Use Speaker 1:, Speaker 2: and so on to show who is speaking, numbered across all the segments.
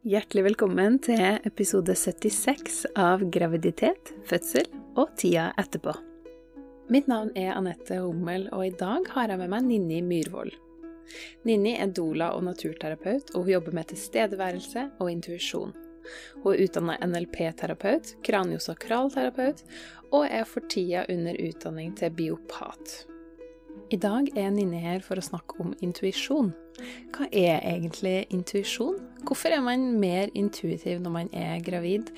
Speaker 1: Hjertelig velkommen til episode 76 av Graviditet, fødsel og tida etterpå. Mitt navn er Anette Hummel, og i dag har jeg med meg Ninni Myhrvold. Ninni er doula og naturterapeut, og hun jobber med tilstedeværelse og intuisjon. Hun er utdanna NLP-terapeut, kraniosakralterapeut, og er for tida under utdanning til biopat. I dag er Ninni her for å snakke om intuisjon. Hva er egentlig intuisjon? Hvorfor er man mer intuitiv når man er gravid?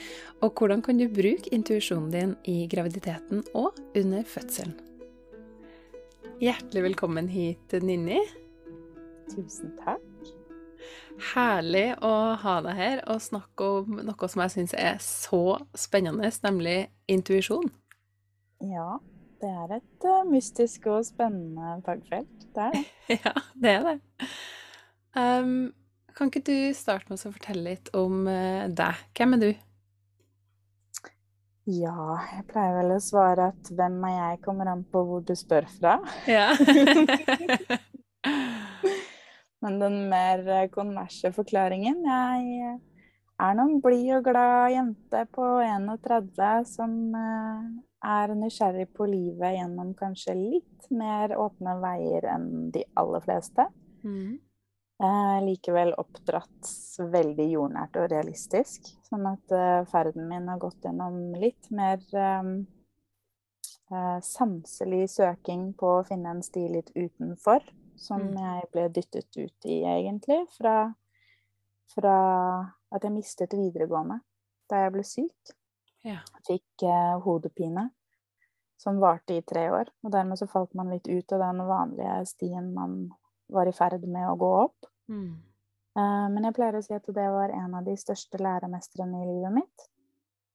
Speaker 1: Og hvordan kan du bruke intuisjonen din i graviditeten og under fødselen? Hjertelig velkommen hit, Ninni.
Speaker 2: Tusen takk.
Speaker 1: Herlig å ha deg her og snakke om noe som jeg syns er så spennende, nemlig intuisjon.
Speaker 2: Ja, det er et uh, mystisk og spennende fagfelt. Det er det.
Speaker 1: ja, det er det. Um, kan ikke du starte med å fortelle litt om uh, deg? Hvem er du?
Speaker 2: Ja, jeg pleier vel å svare at hvem er jeg kommer an på hvor du spør fra.
Speaker 1: Ja.
Speaker 2: Men den mer eh, konverse forklaringen Jeg er noen blid og glad jente på 31 som er nysgjerrig på livet gjennom kanskje litt mer åpne veier enn de aller fleste. Mm. Eh, likevel oppdratt veldig jordnært og realistisk. Sånn at eh, ferden min har gått gjennom litt mer eh, sanselig søking på å finne en sti litt utenfor. Som mm. jeg ble dyttet ut i, egentlig. Fra, fra at jeg mistet videregående da jeg ble syk.
Speaker 1: Ja.
Speaker 2: Fikk eh, hodepine som varte i tre år. Og dermed så falt man litt ut av den vanlige stien man var i ferd med å gå opp. Mm. Eh, men jeg pleier å si at det var en av de største læremestrene i livet mitt.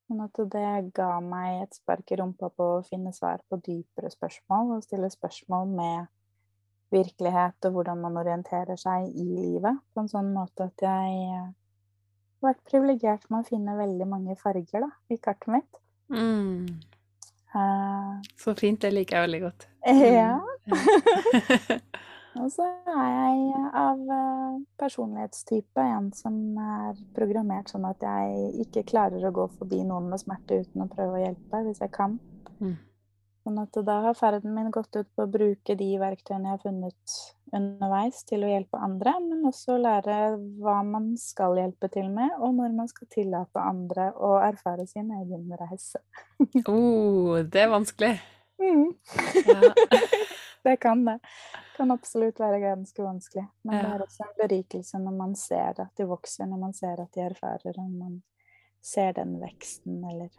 Speaker 2: Sånn at det ga meg et spark i rumpa på å finne svar på dypere spørsmål, og stille spørsmål med virkelighet og hvordan man orienterer seg i livet. På en sånn måte at jeg har vært privilegert med å finne veldig mange farger da, i kartet mitt.
Speaker 1: Mm. Uh, Så fint. Det liker jeg veldig godt.
Speaker 2: Ja. Og så er jeg av uh, personlighetstype en som er programmert sånn at jeg ikke klarer å gå forbi noen med smerte uten å prøve å hjelpe, hvis jeg kan. Mm. Sånn at da har ferden min gått ut på å bruke de verktøyene jeg har funnet underveis til å hjelpe andre, men også lære hva man skal hjelpe til med, og når man skal tillate andre å erfare sin egen reise.
Speaker 1: oh, det er vanskelig.
Speaker 2: Mm. Ja. det kan det. Kan absolutt være ganske vanskelig. Men det er også en berikelse når man ser at de vokser, når man ser at de erfarer, og man ser den veksten, eller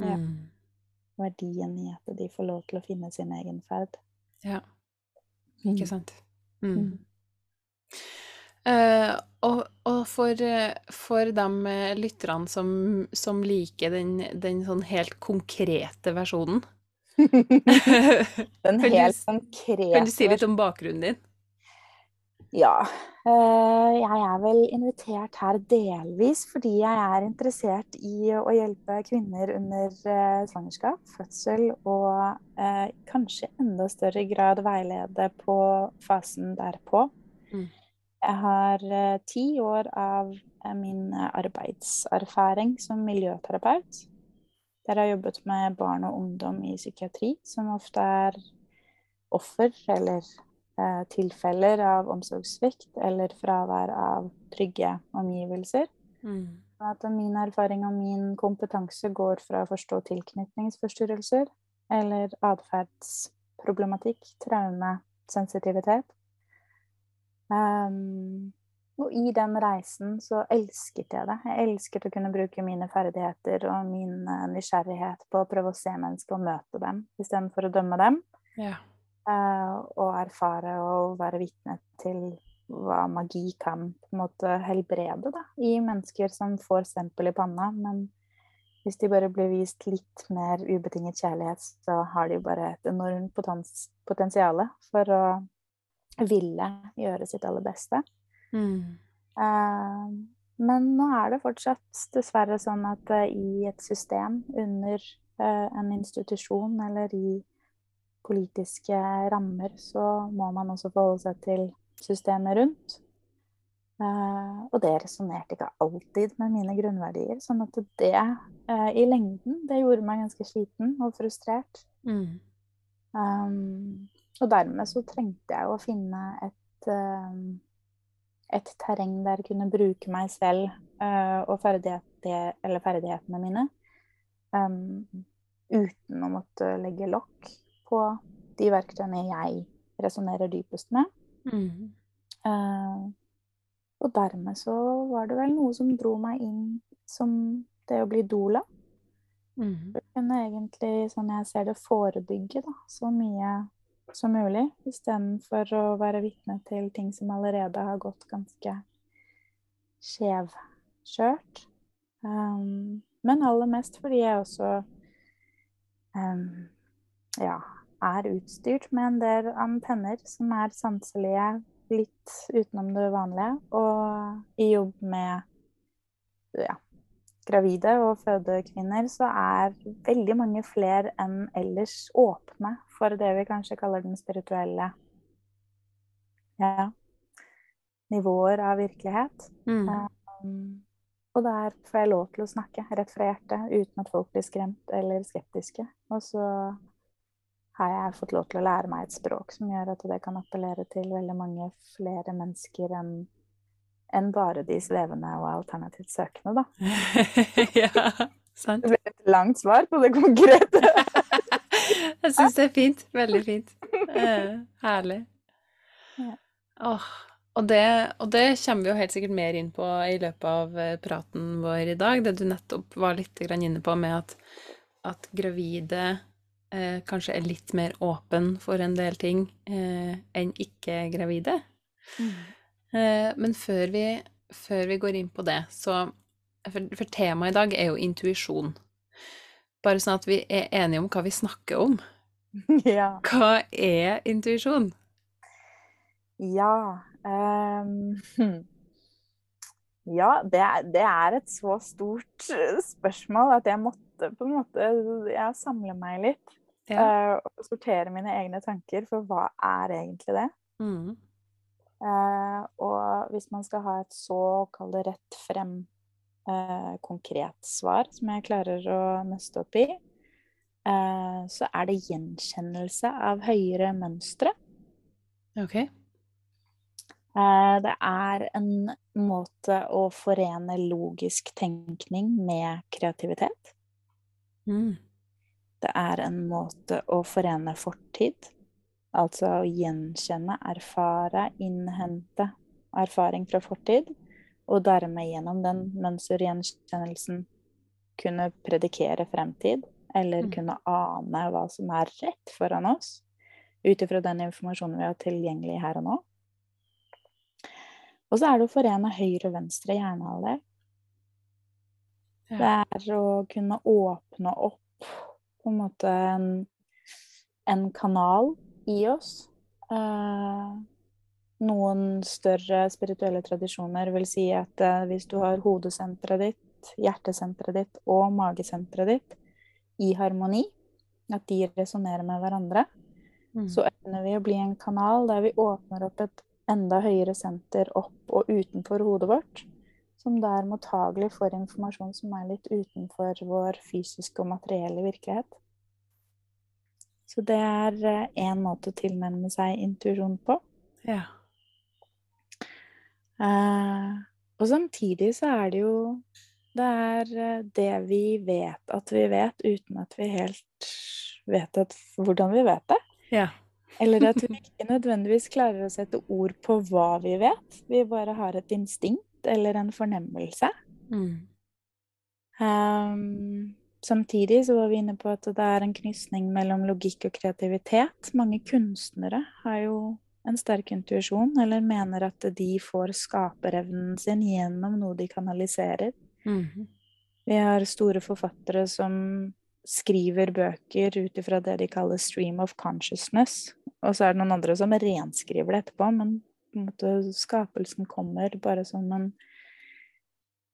Speaker 2: ja. Mm verdien i at de får lov til å finne sin egen ferd.
Speaker 1: Ja, ikke mm. sant. Mm. Mm. Uh, og, og for, for, de lytterne som, som liker den, den, sånn helt konkrete versjonen
Speaker 2: Den helt konkrete
Speaker 1: Kan du si litt om bakgrunnen din?
Speaker 2: Ja. Eh, jeg er vel invitert her delvis fordi jeg er interessert i å hjelpe kvinner under eh, svangerskap, fødsel og eh, kanskje enda større grad veilede på fasen derpå. Mm. Jeg har ti år av min arbeidserfaring som miljøterapeut. Der har jeg jobbet med barn og ungdom i psykiatri, som ofte er offer eller eh, tilfeller av omsorgssvikt eller fravær av trygge omgivelser. Mm. At min erfaring og min kompetanse går fra å forstå tilknytningsforstyrrelser eller atferdsproblematikk, traume, sensitivitet. Um, og i den reisen så elsket jeg det. Jeg elsket å kunne bruke mine ferdigheter og min uh, nysgjerrighet på å prøve å se mennesker og møte dem istedenfor å dømme dem.
Speaker 1: Ja.
Speaker 2: Uh, og erfare og være vitne til hva magi kan på en måte helbrede da, i mennesker som får stempel i panna. Men hvis de bare blir vist litt mer ubetinget kjærlighet, så har de bare et enormt potensial for å ville gjøre sitt aller beste. Mm. Uh, men nå er det fortsatt dessverre sånn at uh, i et system under en institusjon eller i politiske rammer, så må man også forholde seg til systemet rundt. Og det resonnerte ikke alltid med mine grunnverdier. Sånn at det i lengden, det gjorde meg ganske sliten og frustrert.
Speaker 1: Mm.
Speaker 2: Um, og dermed så trengte jeg å finne et, et terreng der jeg kunne bruke meg selv uh, og ferdigheter, ferdighetene mine um, uten å måtte legge lokk på de verktøyene jeg resonnerer dypest med.
Speaker 1: Mm.
Speaker 2: Uh, og dermed så var det vel noe som dro meg inn som det å bli doula.
Speaker 1: Mm.
Speaker 2: Det kunne egentlig, sånn jeg ser det, forebygge da, så mye som mulig, istedenfor å være vitne til ting som allerede har gått ganske skjevkjørt. Um, men aller mest fordi jeg også um, ja, er utstyrt med en del antenner som er sanselige litt utenom det vanlige. Og i jobb med ja, gravide og fødekvinner så er veldig mange flere enn ellers åpne for det vi kanskje kaller den spirituelle ja, nivåer av virkelighet.
Speaker 1: Mm.
Speaker 2: Um, og der får jeg lov til å snakke rett fra hjertet uten at folk blir skremt eller skeptiske. Og så har jeg fått lov til å lære meg et språk som gjør at det kan appellere til veldig mange flere mennesker enn enn bare de svevende og alternativt søkende, da.
Speaker 1: ja, sant.
Speaker 2: Det ble et langt svar på det konkrete.
Speaker 1: Jeg syns det er fint. Veldig fint. Uh, herlig.
Speaker 2: Ja.
Speaker 1: Oh, og, det, og det kommer vi jo helt sikkert mer inn på i løpet av eh, praten vår i dag. Det du nettopp var litt inne på med at, at gravide eh, kanskje er litt mer åpen for en del ting eh, enn ikke-gravide. Eh, men før vi, før vi går inn på det, så For, for temaet i dag er jo intuisjon. Bare sånn at vi er enige om hva vi snakker om.
Speaker 2: ja.
Speaker 1: Hva er intuisjon?
Speaker 2: Ja hm. Ja, det er, det er et så stort eh, spørsmål at jeg måtte på en måte ja, samle meg litt. eh, og sortere mine egne tanker, for hva er egentlig det?
Speaker 1: Mm.
Speaker 2: Uh, og hvis man skal ha et så, kall det rett frem, uh, konkret svar som jeg klarer å nøste opp i, så er det gjenkjennelse av høyere mønstre.
Speaker 1: Ok.
Speaker 2: Eh, det er en måte å forene logisk tenkning med kreativitet.
Speaker 1: Mm.
Speaker 2: Det er en måte å forene fortid, altså å gjenkjenne, erfare, innhente erfaring fra fortid, og dermed gjennom den mønstergjenkjennelsen kunne predikere fremtid, eller
Speaker 1: Mm.
Speaker 2: kunne ane hva som er rett foran oss, ut ifra den informasjonen vi har tilgjengelig her og nå. Og så er det å forene høyre og venstre hjernehalvdel. Det er å kunne åpne opp på en måte en, en kanal i oss. Eh, noen større spirituelle tradisjoner vil si at eh, hvis du har hodesenteret ditt, hjertesenteret ditt og magesenteret ditt i harmoni, at de resonnerer med hverandre,
Speaker 1: Mm.
Speaker 2: så evner vi å bli en kanal der vi åpner opp et enda høyere senter opp og utenfor hodet vårt, som der mottagelig for informasjon som er litt utenfor vår fysiske og materielle virkelighet. Så det er én måte å tilnærme seg intuisjon på.
Speaker 1: ja.
Speaker 2: Uh, og samtidig så er det jo Det er eh, det vi vet at vi vet, uten at vi helt vet at, hvordan vi vet det.
Speaker 1: Ja.
Speaker 2: Eller at vi ikke nødvendigvis klarer å sette ord på hva vi vet. Vi bare har et instinkt eller en fornemmelse.
Speaker 1: Mm.
Speaker 2: Um, samtidig så var vi inne på at det er en knysning mellom logikk og kreativitet. Mange kunstnere har jo en sterk intuisjon, eller mener at de får skaperevnen sin gjennom noe de kanaliserer.
Speaker 1: Mhm.
Speaker 2: Vi har store forfattere som skriver bøker ut ifra det de kaller stream of consciousness. Og så er det noen andre som renskriver det etterpå, men måte skapelsen kommer bare som en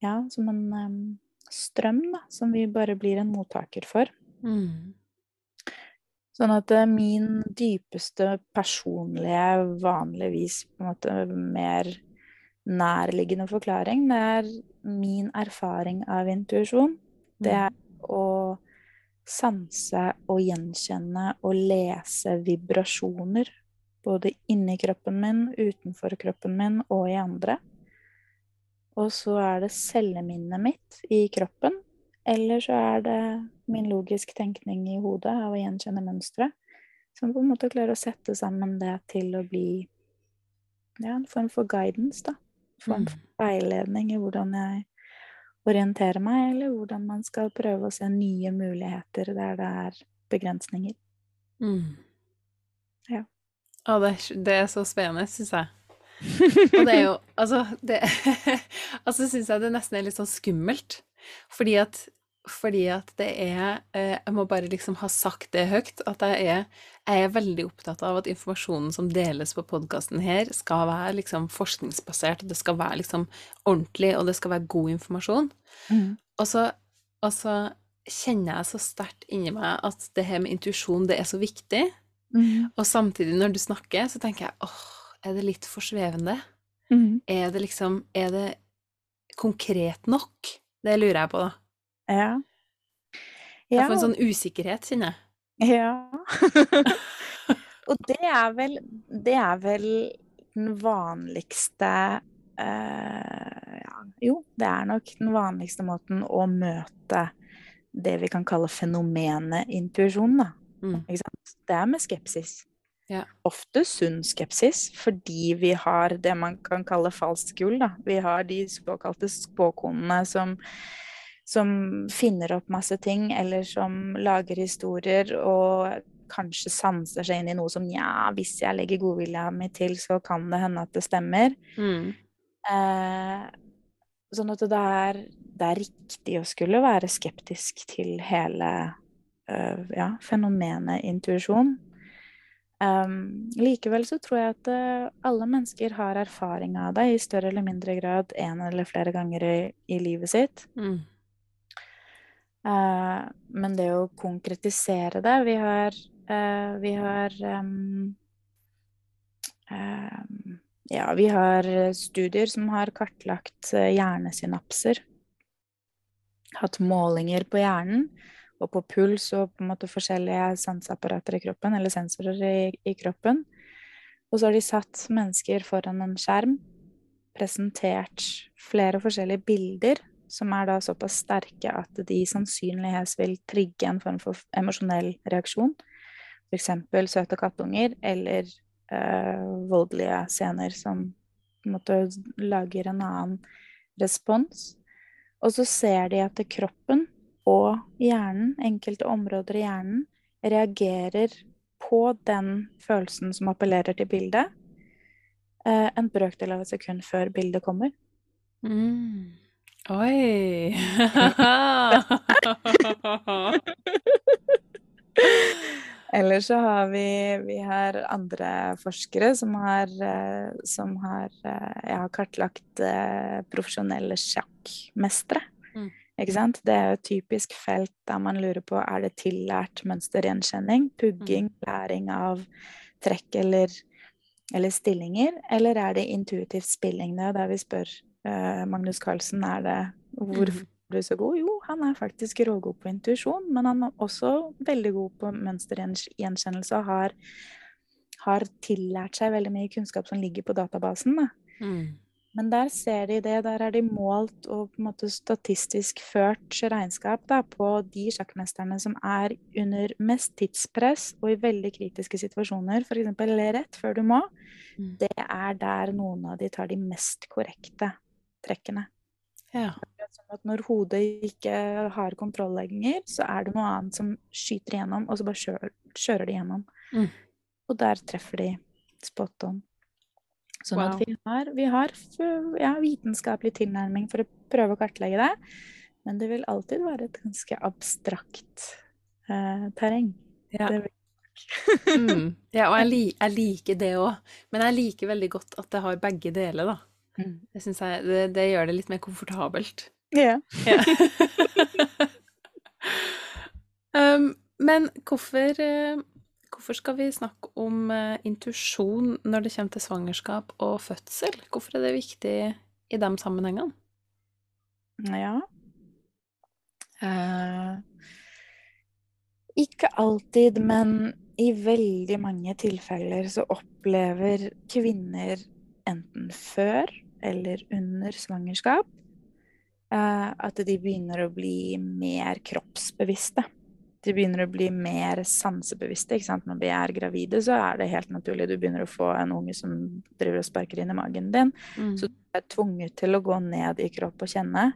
Speaker 2: Ja, som en um, strøm, da, som vi bare blir en mottaker for.
Speaker 1: Mm.
Speaker 2: Sånn at eh, min dypeste personlige, vanligvis på en måte mer nærliggende forklaring. Det er min erfaring av intuisjon. Det
Speaker 1: Mm.
Speaker 2: er å sanse og gjenkjenne og lese vibrasjoner. Både inni kroppen min, utenfor kroppen min og i andre. Og så er det celleminnet mitt i kroppen. Eller så er det min logisk tenkning i hodet av å gjenkjenne mønstre. Som på en måte klarer å sette sammen det til å bli ja, en form for guidance, da. Form for veiledning i hvordan jeg orienterer meg, eller hvordan man skal prøve å se nye muligheter der det er begrensninger.
Speaker 1: Mm.
Speaker 2: Ja.
Speaker 1: Å, det, det er så spennende, syns jeg. Og det er jo Altså, det Altså syns jeg det nesten er litt sånn skummelt. Fordi at, fordi at det er eh, Jeg må bare liksom ha sagt det høyt, at jeg er, jeg er veldig opptatt av at informasjonen som deles på podkasten her, skal være liksom forskningsbasert, og det skal være liksom ordentlig, og det skal være god informasjon.
Speaker 2: Mm.
Speaker 1: Og så, og så kjenner jeg så sterkt inni meg at det her med intuisjon, det er så viktig.
Speaker 2: Mm.
Speaker 1: Og samtidig, når du snakker, så tenker jeg åh, er det litt for svevende?
Speaker 2: Mm.
Speaker 1: Er det liksom Er det konkret nok? Det lurer jeg på, da.
Speaker 2: Ja.
Speaker 1: Jeg
Speaker 2: Ja.
Speaker 1: får en sånn usikkerhet, kjenner jeg.
Speaker 2: Ja. Og det er vel Det er vel den vanligste eh, ja, Jo, det er nok den vanligste måten å møte det vi kan kalle fenomenet intuisjon, da.
Speaker 1: Mm.
Speaker 2: Det er med skepsis.
Speaker 1: Ja.
Speaker 2: Ofte sunn skepsis, fordi vi har det man kan kalle falsk gull, da. Vi har de såkalte spåkonene som som finner opp masse ting, eller som lager historier og kanskje sanser seg inn i noe som ja, hvis jeg legger godvilja mi til, så kan det hende at det stemmer.
Speaker 1: Mm.
Speaker 2: Eh, sånn at det er, det er riktig å skulle være skeptisk til hele øh, ja, fenomenet intuisjon. Um, likevel så tror jeg at uh, alle mennesker har erfaring av det i større eller mindre grad en eller flere ganger i, i livet sitt.
Speaker 1: Mm.
Speaker 2: Eh, men det å konkretisere det Vi har, uh, vi har um, em, Ja, vi har studier som har kartlagt hjernesynapser. Hatt målinger på hjernen og på puls og på en måte forskjellige sanseapparater i kroppen, eller sensorer i, i kroppen. Og så har de satt mennesker foran en skjerm, presentert flere forskjellige bilder som er da såpass sterke at de sannsynligvis vil trigge en form for emosjonell reaksjon. F.eks. søte kattunger eller øh, voldelige scener som måte lager en annen respons. Og så ser de at kroppen og hjernen, enkelte områder i hjernen, reagerer på den følelsen som appellerer til bildet, eh, en brøkdel av et sekund før bildet kommer.
Speaker 1: Mm. Oi!
Speaker 2: Eller så har vi, vi har andre forskere som har, eh, som har Jeg har kartlagt eh, profesjonelle sjakkmestere.
Speaker 1: Mm.
Speaker 2: Ikke sant? Det er jo et typisk felt der man lurer på er det tillært mønstergjenkjenning, pugging, læring av trekk eller, eller stillinger, eller er det intuitivt spilling? Det er der vi spør eh, Magnus Carlsen er det hvorfor er du så god? Jo, han er faktisk rågod på intuisjon, men han er også veldig god på mønstergjenkjennelse og har, har tillært seg veldig mye kunnskap som ligger på databasen. Da.
Speaker 1: Mm.
Speaker 2: Men der ser de det. Der er de målt og på en måte statistisk ført regnskap da, på de sjakkmesterne som er under mest tidspress og i veldig kritiske situasjoner, f.eks. rett før du må.
Speaker 1: Mm.
Speaker 2: Det er der noen av de tar de mest korrekte trekkene.
Speaker 1: Ja.
Speaker 2: Sånn at når hodet ikke har kontroll lenger, så er det noe annet som skyter igjennom, og så bare kjører, kjører de gjennom.
Speaker 1: Mm.
Speaker 2: Og der treffer de spot on. Sånn
Speaker 1: Wow.
Speaker 2: at vi har, vi har ja, vitenskapelig tilnærming for å prøve å kartlegge det, men det vil alltid være et ganske abstrakt eh, terreng.
Speaker 1: Ja.
Speaker 2: Det vil-
Speaker 1: Mm. ja, og jeg, li jeg liker det òg, men jeg liker veldig godt at det har begge deler, da.
Speaker 2: Mm.
Speaker 1: Det, jeg, det, det gjør det litt mer komfortabelt.
Speaker 2: Ja.
Speaker 1: Yeah. um, men hvorfor, eh, hvorfor skal vi snakke om uh, intuisjon når det kommer til svangerskap og fødsel? Hvorfor er det viktig i de sammenhengene?
Speaker 2: Ja. Uh, ikke alltid, men i veldig mange tilfeller så opplever kvinner enten før eller under svangerskap uh, at de begynner å bli mer kroppsbevisste de begynner å bli mer sansebevisste. ikke sant? Når vi er gravide, så er det helt naturlig. Du begynner å få en unge som driver og sparker inn i magen din. Mm. Så du er tvunget til å gå ned i kropp og kjenne.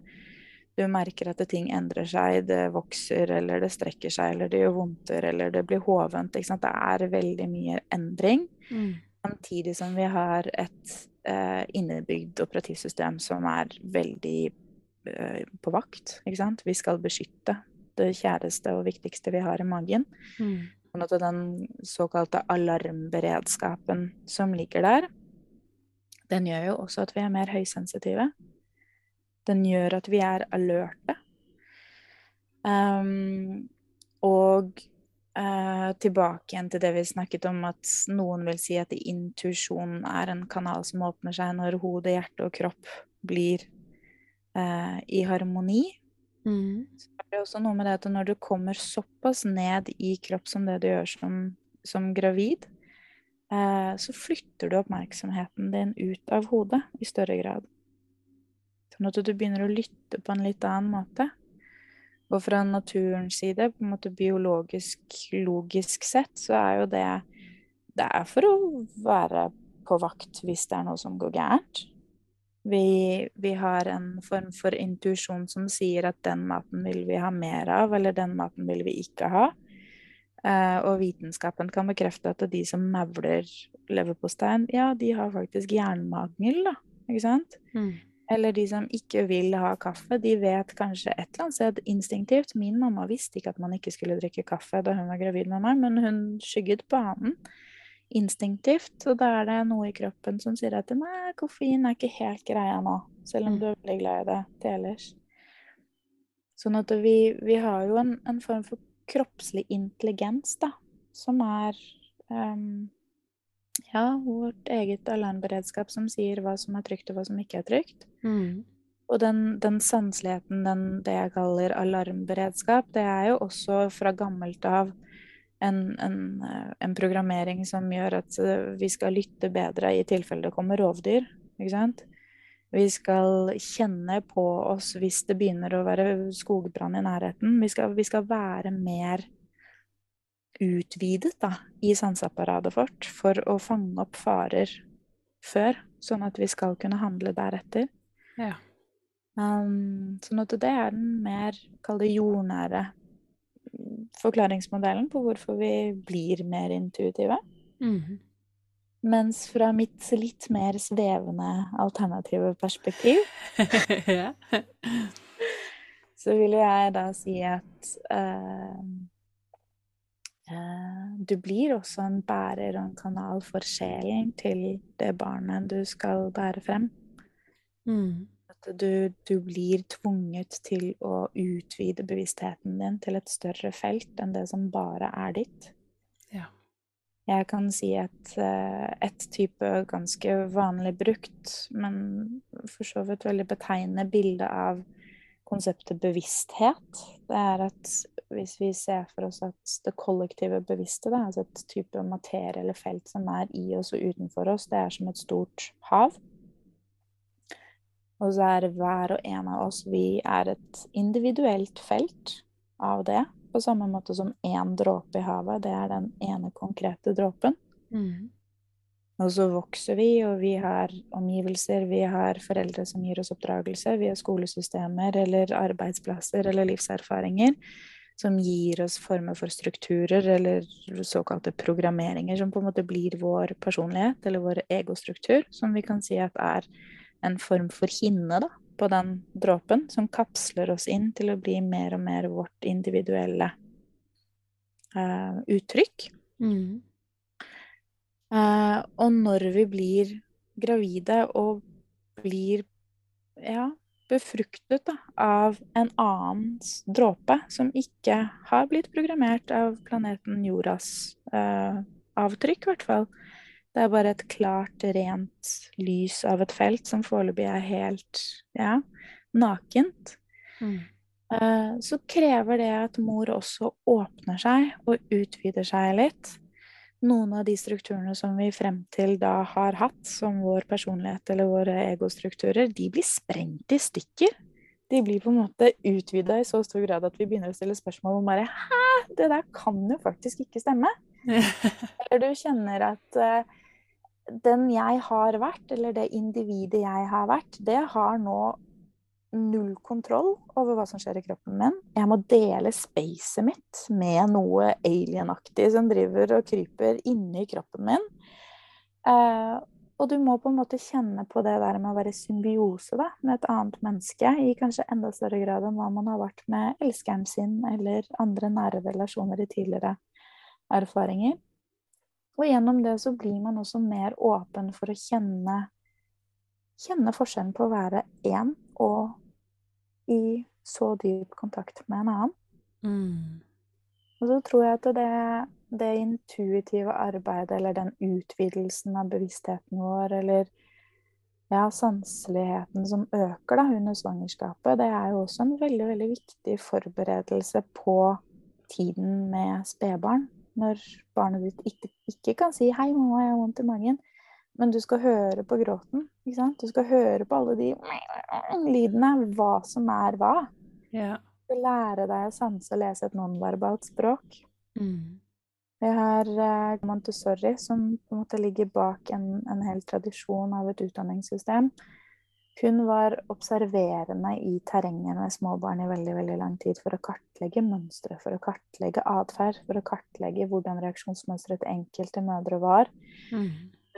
Speaker 2: Du merker at ting endrer seg, det vokser, eller det strekker seg, eller det gjør vondter, eller det blir hovent. ikke sant? Det er veldig mye endring. Mm. Samtidig som vi har et eh, innebygd operativsystem som er veldig eh, på vakt. ikke sant? Vi skal beskytte det kjæreste og viktigste vi har i magen. Mm. Sånn at den såkalte alarmberedskapen som ligger der, den gjør jo også at vi er mer høysensitive. Den gjør at vi er alerte. Um, og uh, tilbake igjen til det vi snakket om, at noen vil si at intuisjon er en kanal som åpner seg når hode, hjerte og kropp blir uh, i harmoni. Mm. Så er det også noe med det at når du kommer såpass ned i kropp som det du gjør som, som gravid, uh, så flytter du oppmerksomheten din ut av hodet i større grad. Sånn at du begynner å lytte på en litt annen måte. Og fra naturens side, på en måte biologisk, logisk sett, så er jo det Det er for å være på vakt hvis det er noe som går gærent. Vi, vi, har en form for intuisjon som sier at den maten vil vi ha mer av, eller den maten vil vi ikke ha. Uh, og vitenskapen kan bekrefte at de som mavler leverpostein, ja, de har faktisk jernmangel, da. Ikke sant? Mm. Eller de som ikke vil ha kaffe, de vet kanskje et eller annet sted instinktivt Min mamma visste ikke at man ikke skulle drikke kaffe da hun var gravid med meg, men hun skygget banen instinktivt. Og da er det noe i kroppen som sier at nei, koffein er ikke helt greia nå. Selv om mm. du er veldig glad i det til ellers. Sånn at vi, vi har jo en, en, form for kroppslig intelligens, da, som er um, ja, vårt eget alarmberedskap som sier hva som er trygt og hva som ikke er trygt. Mm. Og den, den sanseligheten, den, det jeg kaller alarmberedskap, det er jo også fra gammelt av en, en, eh, en, programmering som gjør at eh, vi skal lytte bedre i tilfelle det kommer rovdyr. Ikke sant? Vi skal kjenne på oss hvis det begynner å være skogbrann i nærheten. Vi skal, vi skal være mer utvidet da, i sanseapparatet vårt for å fange opp farer før, sånn at vi skal kunne handle deretter. Ja. Um, sånn at det er den mer, kall det jordnære forklaringsmodellen på hvorfor vi blir mer intuitive. Mm. Mens fra mitt litt mer svevende alternative perspektiv så vil jeg da si at uh, du blir også en bærer og en kanal for sjelen til det barnet du skal bære frem. Mm du, du, blir tvunget til å utvide bevisstheten din til et større felt enn det som bare er ditt. Ja. Jeg kan si et, eh, et type ganske vanlig brukt, men for så vidt veldig betegnende bilde av konseptet bevissthet. Det er at hvis vi ser for oss at det kollektive bevisste, da, altså et type materie eller felt som er i oss og utenfor oss, det er som et stort hav. Og så er hver og en av oss Vi er et individuelt felt av det. På samme måte som én dråpe i havet. Det er den ene konkrete dråpen. Mm. Og så vokser vi, og vi har omgivelser, vi har foreldre som gir oss oppdragelse, vi har skolesystemer eller arbeidsplasser eller livserfaringer som gir oss former for strukturer eller såkalte programmeringer som på en måte blir vår personlighet eller vår egostruktur, som vi kan si at er en form for hinne da, på den dråpen, som kapsler oss inn til å bli mer og mer vårt individuelle uh, uttrykk. Mm. Uh, og når vi blir gravide og blir ja, befruktet da, av en annen dråpe som ikke har blitt programmert av planeten jordas eh, avtrykk, i hvert fall. Det er bare et klart, rent lys av et felt som foreløpig er helt ja, nakent. Mm. Uh, så krever det at mor også åpner seg og utvider seg litt. Noen av de strukturene som vi frem til da har hatt som vår personlighet eller våre egostrukturer, de blir sprengt i stykker. De blir på en måte utvida i så stor grad at vi begynner å stille spørsmål om bare Hæ, det der kan jo faktisk ikke stemme. Eller du kjenner at uh, den jeg har vært, eller det individet jeg har vært, det har nå null kontroll over hva som skjer i kroppen min. Jeg må dele spacet mitt med noe alienaktig som driver og kryper inni kroppen min. Uh, og du må på en måte kjenne på det der med å være symbiose da, med et annet menneske i kanskje enda større grad enn hva man har vært med elskeren sin eller andre nære relasjoner i tidligere erfaringer. Og gjennom det så blir man også mer åpen for å kjenne, kjenne forskjellen på å være én og i så dyp kontakt med en annen. Mm. Og så tror jeg at det, det intuitive arbeidet, eller den utvidelsen av bevisstheten vår, eller ja, sanseligheten som øker da, under svangerskapet, det er jo også en veldig, veldig viktig forberedelse på tiden med spedbarn når barnet ditt ikke, ikke, kan si 'hei, mamma, jeg har vondt i magen', men du skal høre på gråten. ikke sant? Du skal høre på alle de lydene, hva som er hva. Ja. Du lære deg å sanse og lese et nonverbalt språk. Mm. Vi har uh, Montessori, som på en måte ligger bak en, en hel tradisjon av et utdanningssystem hun var observerende i terrenget med små barn i veldig veldig lang tid for å kartlegge mønstre, for å kartlegge atferd, for å kartlegge hvordan reaksjonsmønsteret til enkelte mødre var. Mm.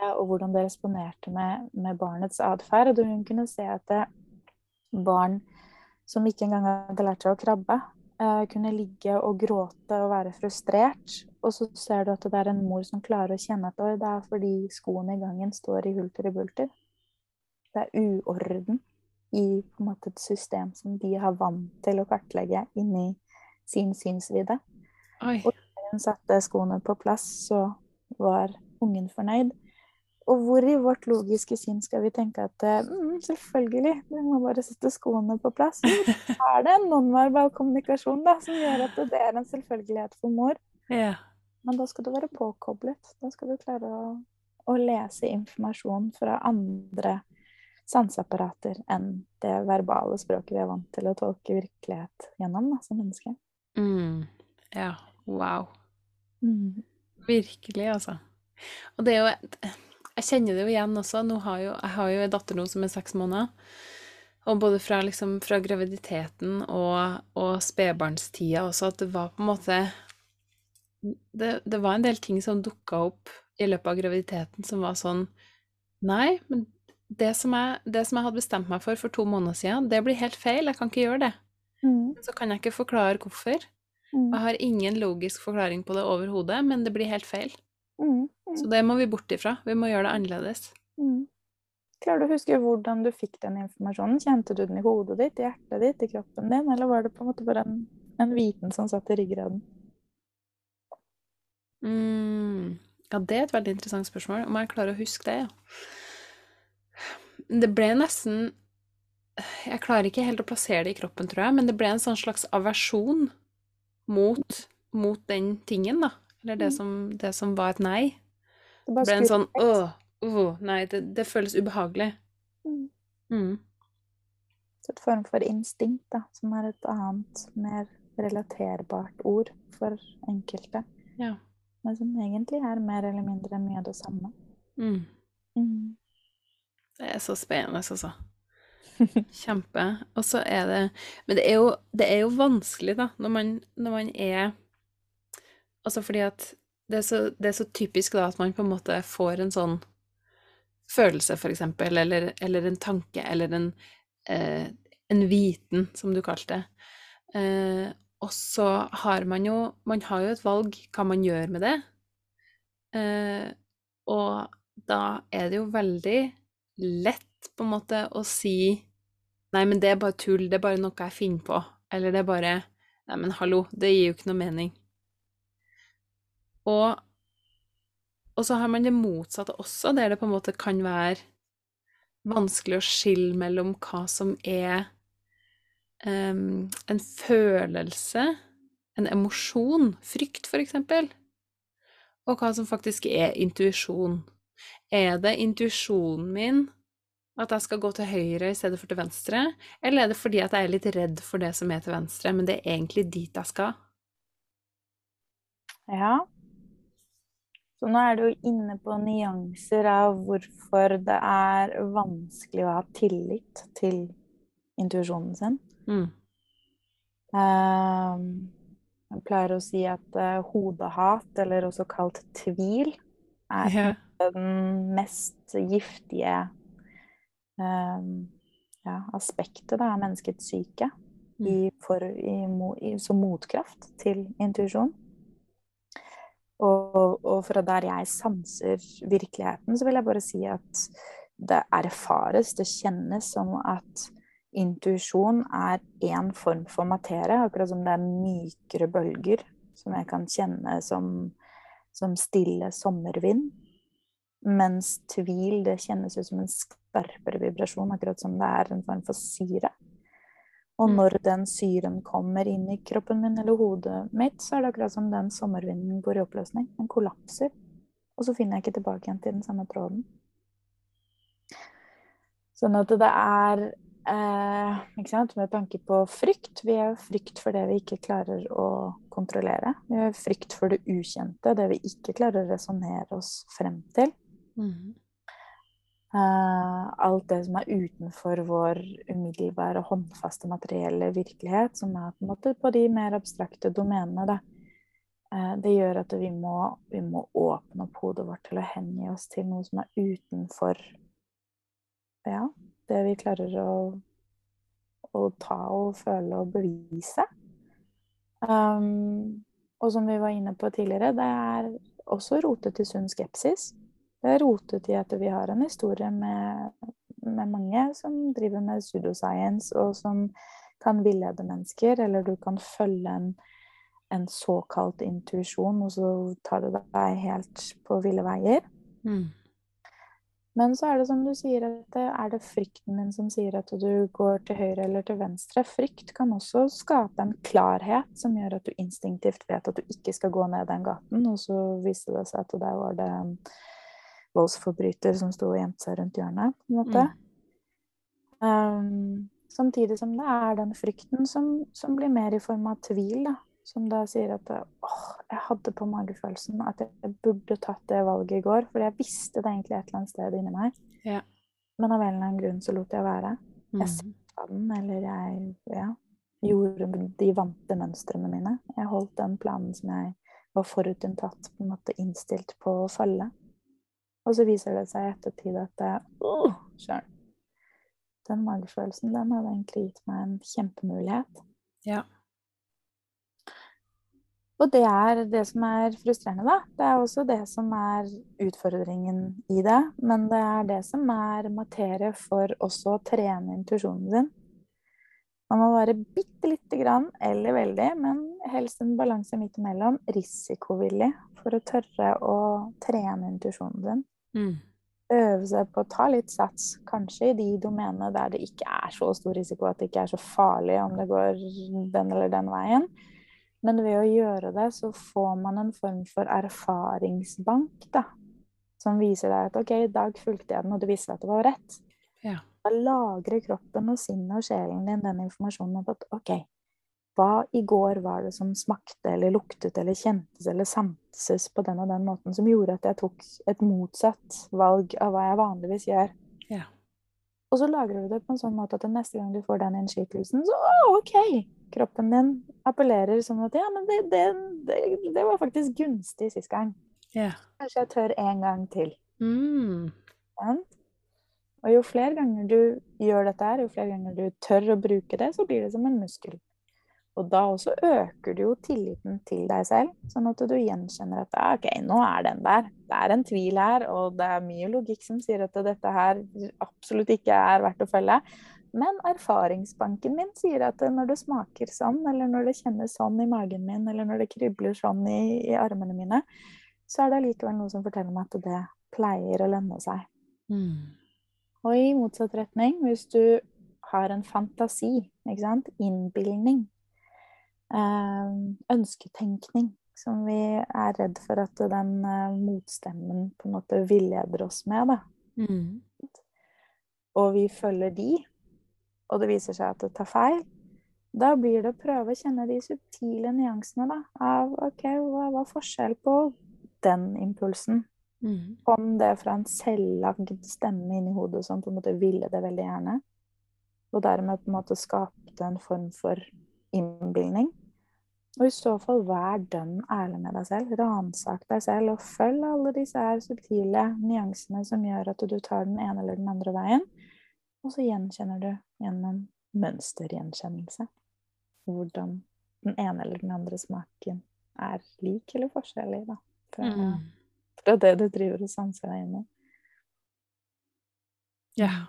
Speaker 2: Og hvordan det responerte med, med barnets atferd. Og hun kunne se at det, barn som ikke engang hadde lært seg å krabbe, eh, kunne ligge og gråte og være frustrert. Og så ser du at det er en mor som klarer å kjenne at det er fordi skoene i gangen står i hulter i bulter det er uorden i måte, et system som de har vant til å kartlegge inni sin synsvidde. Oi. Og da hun satte skoene på plass, så var ungen fornøyd. Og hvor i vårt logiske syn skal vi tenke at mm, selvfølgelig, vi må bare sette skoene på plass. Er det en nonverbal kommunikasjon da, som gjør at det er en selvfølgelighet for mor. Ja. Men da skal du være påkoblet. Da skal du klare å, å lese informasjon fra andre sanseapparater enn det verbale språket vi er vant til å tolke virkelighet gjennom da, som menneske.
Speaker 1: Mm. Ja. Wow. Mm. Virkelig, altså. Og det er jo Jeg kjenner det jo igjen også. Har jo, jeg har jo en datter nå som er seks måneder. Og både fra, liksom, fra graviditeten og, og spedbarnstida også, at det var på en måte det, det var en del ting som dukka opp i løpet av graviditeten som var sånn Nei, men det som, jeg, det som, jeg, hadde bestemt meg for for to måneder siden, det blir helt feil. Jeg kan ikke gjøre det. Mm. Så kan jeg ikke forklare hvorfor. Mm. Jeg har ingen logisk forklaring på det overhodet, men det blir helt feil. Mm. Mm. Så det må vi bort ifra. Vi må gjøre det annerledes.
Speaker 2: Mm. Klarer du å huske hvordan du fikk den informasjonen? Kjente du den i hodet ditt, i hjertet ditt, i kroppen din, eller var det på en måte bare en, en viten som satt i ryggraden?
Speaker 1: Mm. Ja, det er et veldig interessant spørsmål. Om jeg klarer å huske det, ja. Det ble nesten Jeg klarer ikke helt å plassere det i kroppen, tror jeg, men det ble en sånn slags aversjon mot, mot den tingen, da. Eller det mm. som, det som var et nei. Det, ble en sånn åh, åh nei, det, det, føles ubehagelig. Mm.
Speaker 2: Mm. Så et form for instinkt, da, som er et annet, mer relaterbart ord for enkelte. Ja. Men som egentlig er mer eller mindre mye av det samme. Mm.
Speaker 1: Mm. Det er så spennende, altså. Kjempe. Og så er det Men det er jo, det er jo vanskelig, da, når man, når man, er Altså fordi at det er, så, det er, så, typisk da at man på en måte får en sånn følelse, for eksempel, eller, eller en tanke, eller en, eh, en viten, som du kalte det. Eh, og så har man jo Man har jo et valg hva man gjør med det. Eh, og da er det jo veldig lett på en måte å si Nei, men det er bare tull, det er bare noe jeg finner på. Eller det er bare Nei, men hallo, det gir jo ikke noe mening. Og, og så har man det motsatte også, der det på en måte kan være vanskelig å skille mellom hva som er um, en følelse, en emosjon, frykt eksempel, og hva som faktisk er intuisjon. Er det intuisjonen min at jeg skal gå til høyre i stedet for til venstre, eller er det fordi at jeg er litt redd for det som er til venstre, men det er egentlig dit jeg skal?
Speaker 2: Ja. Så nå er du inne på nyanser av hvorfor det er vanskelig å ha tillit til intuisjonen sin. Mm. Uh, jeg pleier å si at uh, hodehat, eller også kalt tvil, er yeah. den mest giftige uh, ja, aspektet av menneskets syke mm. i for, i, i, som motkraft til intuisjon. Og, og, fra der jeg sanser virkeligheten, så vil jeg bare si at det erfares, det kjennes som at intuisjon er én form for materie, akkurat som det er mykere bølger som jeg kan kjenne som, som stille sommervind. Mens tvil det kjennes ut som en skarpere vibrasjon, akkurat som det er en form for syre. Og mm. når den syren kommer inn i kroppen min eller hodet mitt, så er det akkurat som den sommervinden går i oppløsning. Den kollapser. Og så finner jeg ikke tilbake igjen til den samme tråden. Sånn at det er Eh, Med tanke på frykt. Vi har frykt for det vi ikke klarer å kontrollere. Vi har frykt for det ukjente, det vi ikke klarer å resonnere oss frem til. Mm. Eh, alt det som er utenfor vår umiddelbare, håndfaste materielle virkelighet, som er på en måte på de mer abstrakte domenene. Da. Eh, det gjør at vi må, vi må åpne opp hodet vårt til å hengi oss til noe som er utenfor ja, det vi klarer å, å ta og føle og bevise. Um, og som vi var inne på tidligere, det er også rotet til sunn skepsis. Rotet i at vi har en historie med, med mange som driver med pseudoscience, og som kan villede mennesker, eller du kan følge en, en såkalt intuisjon, og så tar det deg helt på ville veier. Mm. Men så er det som du sier, at det er det frykten din som sier at du går til høyre eller til venstre. Frykt kan også skape en klarhet som gjør at du instinktivt vet at du ikke skal gå ned den gaten, og så viste det seg at der var det voldsforbryter som sto og gjemte seg rundt hjørnet, på en måte. Mm. Um, samtidig som det er den frykten som, som, blir mer i form av tvil, da. Som da sier at åh, jeg hadde på magefølelsen at jeg burde tatt det valget i går. For jeg visste det egentlig et eller annet sted inni meg. Ja. Men av en eller annen grunn så lot jeg være. Jeg mm. sa den, eller jeg ja, gjorde de vante mønstrene mine. Jeg holdt den planen som jeg var forutinntatt, på en måte innstilt på å følge. Og så viser det seg i ettertid at det. Den magefølelsen, den hadde egentlig gitt meg en kjempemulighet. Ja. Og det er det som er frustrerende, da. Det er også det som er utfordringen i det. Men det er det som er materie for også å trene intuisjonen din. Man må være bitte lite grann, eller veldig, men helst en balanse midt imellom, risikovillig for å tørre å trene intuisjonen sin. Mm. Øve seg på å ta litt sats, kanskje i de domenene der det ikke er så stor risiko at det ikke er så farlig om det går den eller den veien. Men ved å gjøre det, så får man en form for erfaringsbank, da. Som viser deg at OK, i dag fulgte jeg den, og det viste seg at det var rett. Ja. Da lagrer kroppen og sinnet og sjelen din den informasjonen om at OK, hva i går var det som smakte eller luktet eller kjentes eller sanses på den og den måten som gjorde at jeg tok et motsatt valg av hva jeg vanligvis gjør? Ja. Og så lagrer du det på en sånn måte at neste gang du får den innskytelsen, så OK, kroppen din appellerer sånn at ja, men det, det, det, det var faktisk gunstig sist gang. Ja. Kanskje jeg tør en gang til. Mm. Og jo flere ganger du gjør dette her, jo flere ganger du tør å bruke det, så blir det som en muskel. Og da også øker du jo tilliten til deg selv, sånn at du gjenkjenner at OK, nå er den der. Det er en tvil her, og det er mye logikk som sier at dette her absolutt ikke er verdt å følge. Men erfaringsbanken min sier at når det smaker sånn, eller når det kjennes sånn i magen min, eller når det kribler sånn i, i armene mine, så er det allikevel noe som forteller meg at det pleier å lønne seg.
Speaker 1: Mm.
Speaker 2: Og i motsatt retning, hvis du har en fantasi, ikke sant, innbilning, ønsketenkning, som vi er redd for at den eh, motstemmen på en måte villeder oss med, da.
Speaker 1: Mm.
Speaker 2: Og vi følger de, og det viser seg at det tar feil, da blir det å prøve å kjenne de subtile nyansene da, av OK, hva var forskjell på den impulsen?
Speaker 1: Mm.
Speaker 2: Kom det fra en selvlagd stemme inni hodet som på en måte ville det veldig gjerne? Og dermed på en måte skapte en form for innbilning? Og i så fall, vær dønn ærlig med deg selv. Ransak deg selv, og følg alle disse her subtile nyansene som gjør at du tar den ene eller den andre veien. Og så gjenkjenner du gjennom mønstergjenkjennelse hvordan den ene eller den andre smaken er lik eller forskjellig, da. Fra,
Speaker 1: Mm.
Speaker 2: fra det du driver og sanser deg inn i.
Speaker 1: Ja.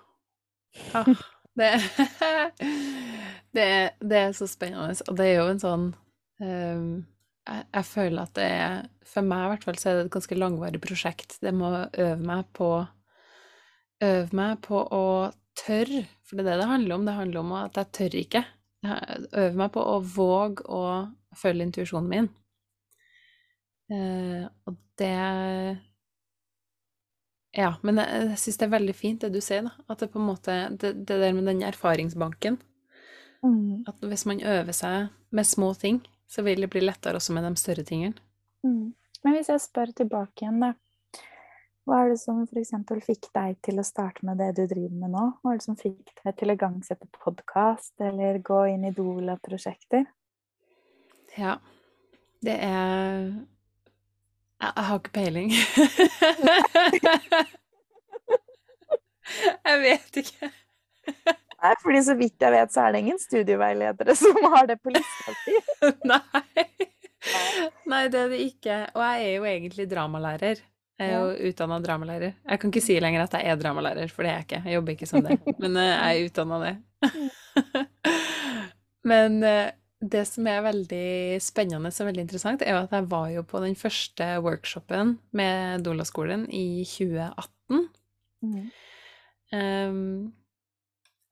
Speaker 1: Ah, det, det, det er så spennende, og det er jo en sånn um, jeg, jeg føler at det er For meg i hvert fall så er det et ganske langvarig prosjekt. Det må øve meg på Øve meg på å tørre, for det er det det handler om. Det handler om at jeg tør ikke. Øve meg på å våge å følge intuisjonen min. Uh, og det Ja, men jeg, jeg syns det er veldig fint det du sier, da. At det på en måte Det, det der med den erfaringsbanken.
Speaker 2: Mm.
Speaker 1: At hvis man øver seg med små ting, så vil det bli lettere også med de større tingene.
Speaker 2: Mm. Men hvis jeg spør tilbake igjen, da. Hva er det som f.eks. fikk deg til å starte med det du driver med nå? Hva er det som fikk deg til å igangsette podkast eller gå inn i Dola-prosjekter?
Speaker 1: Ja. Det er Jeg, har ikke peiling. jeg vet ikke.
Speaker 2: Nei, fordi så vidt jeg vet, så er det ingen studieveiledere som har det på lista si.
Speaker 1: Nei. Nei, det er det ikke. Og jeg er jo egentlig dramalærer. Jeg er jo utdanna dramalærer. Jeg kan ikke si lenger at jeg er dramalærer, for det er jeg ikke. Jeg jobber ikke som det. Men eh, jeg er utdanna det. Men eh, det som er veldig spennende og veldig interessant, er jo at jeg var jo på den første workshopen med Dolaskolen i 2018.
Speaker 2: Mm.
Speaker 1: Um,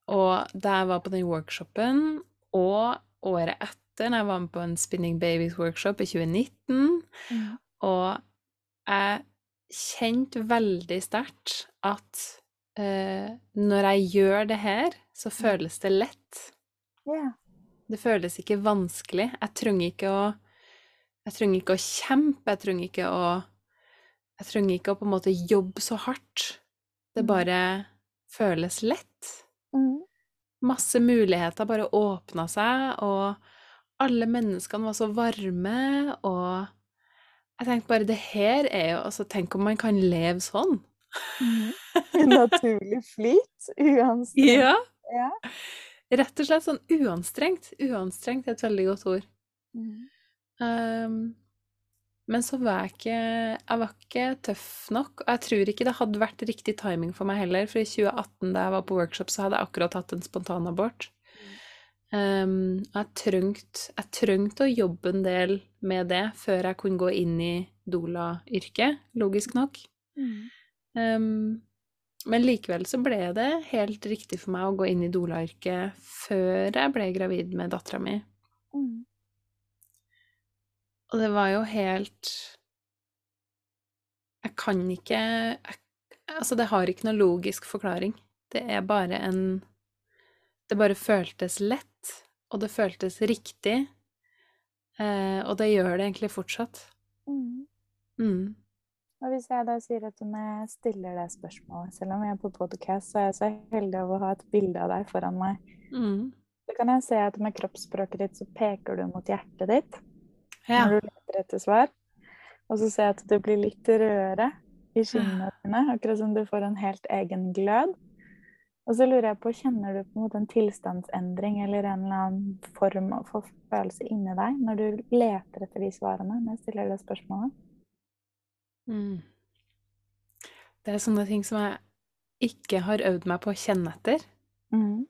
Speaker 1: og da jeg var på den workshopen, og året etter, når jeg var med på en Spinning Babies-workshop i 2019,
Speaker 2: Mm.
Speaker 1: og jeg kjente veldig sterkt at eh, når jeg gjør det her, så føles det lett.
Speaker 2: Yeah.
Speaker 1: Det føles ikke vanskelig. Jeg trenger ikke å Jeg trenger ikke å kjempe, jeg trenger ikke å Jeg trenger ikke å på en måte jobbe så hardt. Det
Speaker 2: Mm.
Speaker 1: bare føles lett.
Speaker 2: Mm.
Speaker 1: Masse muligheter bare åpna seg, og alle menneskene var så varme, og jeg tenkte bare det her er jo Altså, tenk om man kan leve sånn.
Speaker 2: Mm. Naturlig flyt, uanstrengt.
Speaker 1: Ja.
Speaker 2: Ja.
Speaker 1: Rett og slett sånn uanstrengt. Uanstrengt er et veldig godt ord.
Speaker 2: Mm.
Speaker 1: Um, men så var jeg ikke Jeg var ikke tøff nok. Og jeg tror ikke det hadde vært riktig timing for meg heller, for i 2018, da jeg var på workshop, så hadde jeg akkurat hatt en spontanabort. Um, og jeg trengte jeg trengte å jobbe en del med det før jeg kunne gå inn i doula-yrket, logisk nok.
Speaker 2: Mm.
Speaker 1: Um, men likevel så ble det helt riktig for meg å gå inn i doula-yrket før jeg ble gravid med dattera mi.
Speaker 2: Mm.
Speaker 1: Og det var jo helt Jeg kan ikke jeg, Altså, det har ikke noe logisk forklaring. Det er bare en Det bare føltes lett, og det føltes riktig. Eh, og det gjør det egentlig fortsatt.
Speaker 2: Mm.
Speaker 1: Mm.
Speaker 2: Og hvis jeg da sier at jeg stiller det spørsmålet, selv om jeg er på podcast, så er jeg så heldig av å ha et bilde av deg foran meg.
Speaker 1: Mm.
Speaker 2: Så kan jeg se at med kroppsspråket ditt så peker du mot hjertet ditt
Speaker 1: Ja.
Speaker 2: når du leter etter svar. Og så ser jeg at det blir litt rødere i skinnene dine, akkurat som du får en helt egen glød. Og så lurer jeg på, kjenner du på en måte en tilstandsendring eller en eller annen form for følelse inni deg når du leter etter de svarene når jeg stiller det spørsmålet?
Speaker 1: Mm. Det er sånne ting som jeg ikke har øvd meg på å kjenne etter.
Speaker 2: Mm.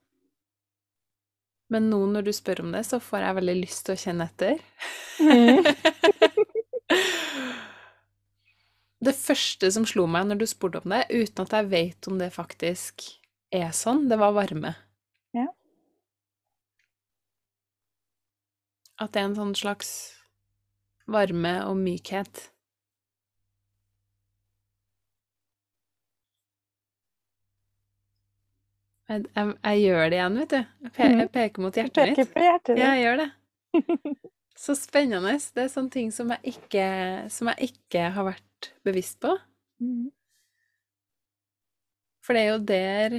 Speaker 1: Men nå når du spør om det, så får jeg veldig lyst til å kjenne etter. det første som slo meg når du spurte om det, uten at jeg vet om det faktisk er sånn, det var varme.
Speaker 2: Ja.
Speaker 1: At det er en sånn slags varme og mykhet. Jeg, jeg, jeg gjør det igjen, vet du. Jeg, pe
Speaker 2: Mhm.
Speaker 1: jeg peker mot hjertet
Speaker 2: peker
Speaker 1: mitt.
Speaker 2: på hjertet
Speaker 1: Ja, jeg gjør det. Så spennende. Det er sånne ting som jeg ikke, som ikke har vært bevisst på.
Speaker 2: Mhm.
Speaker 1: For det er jo der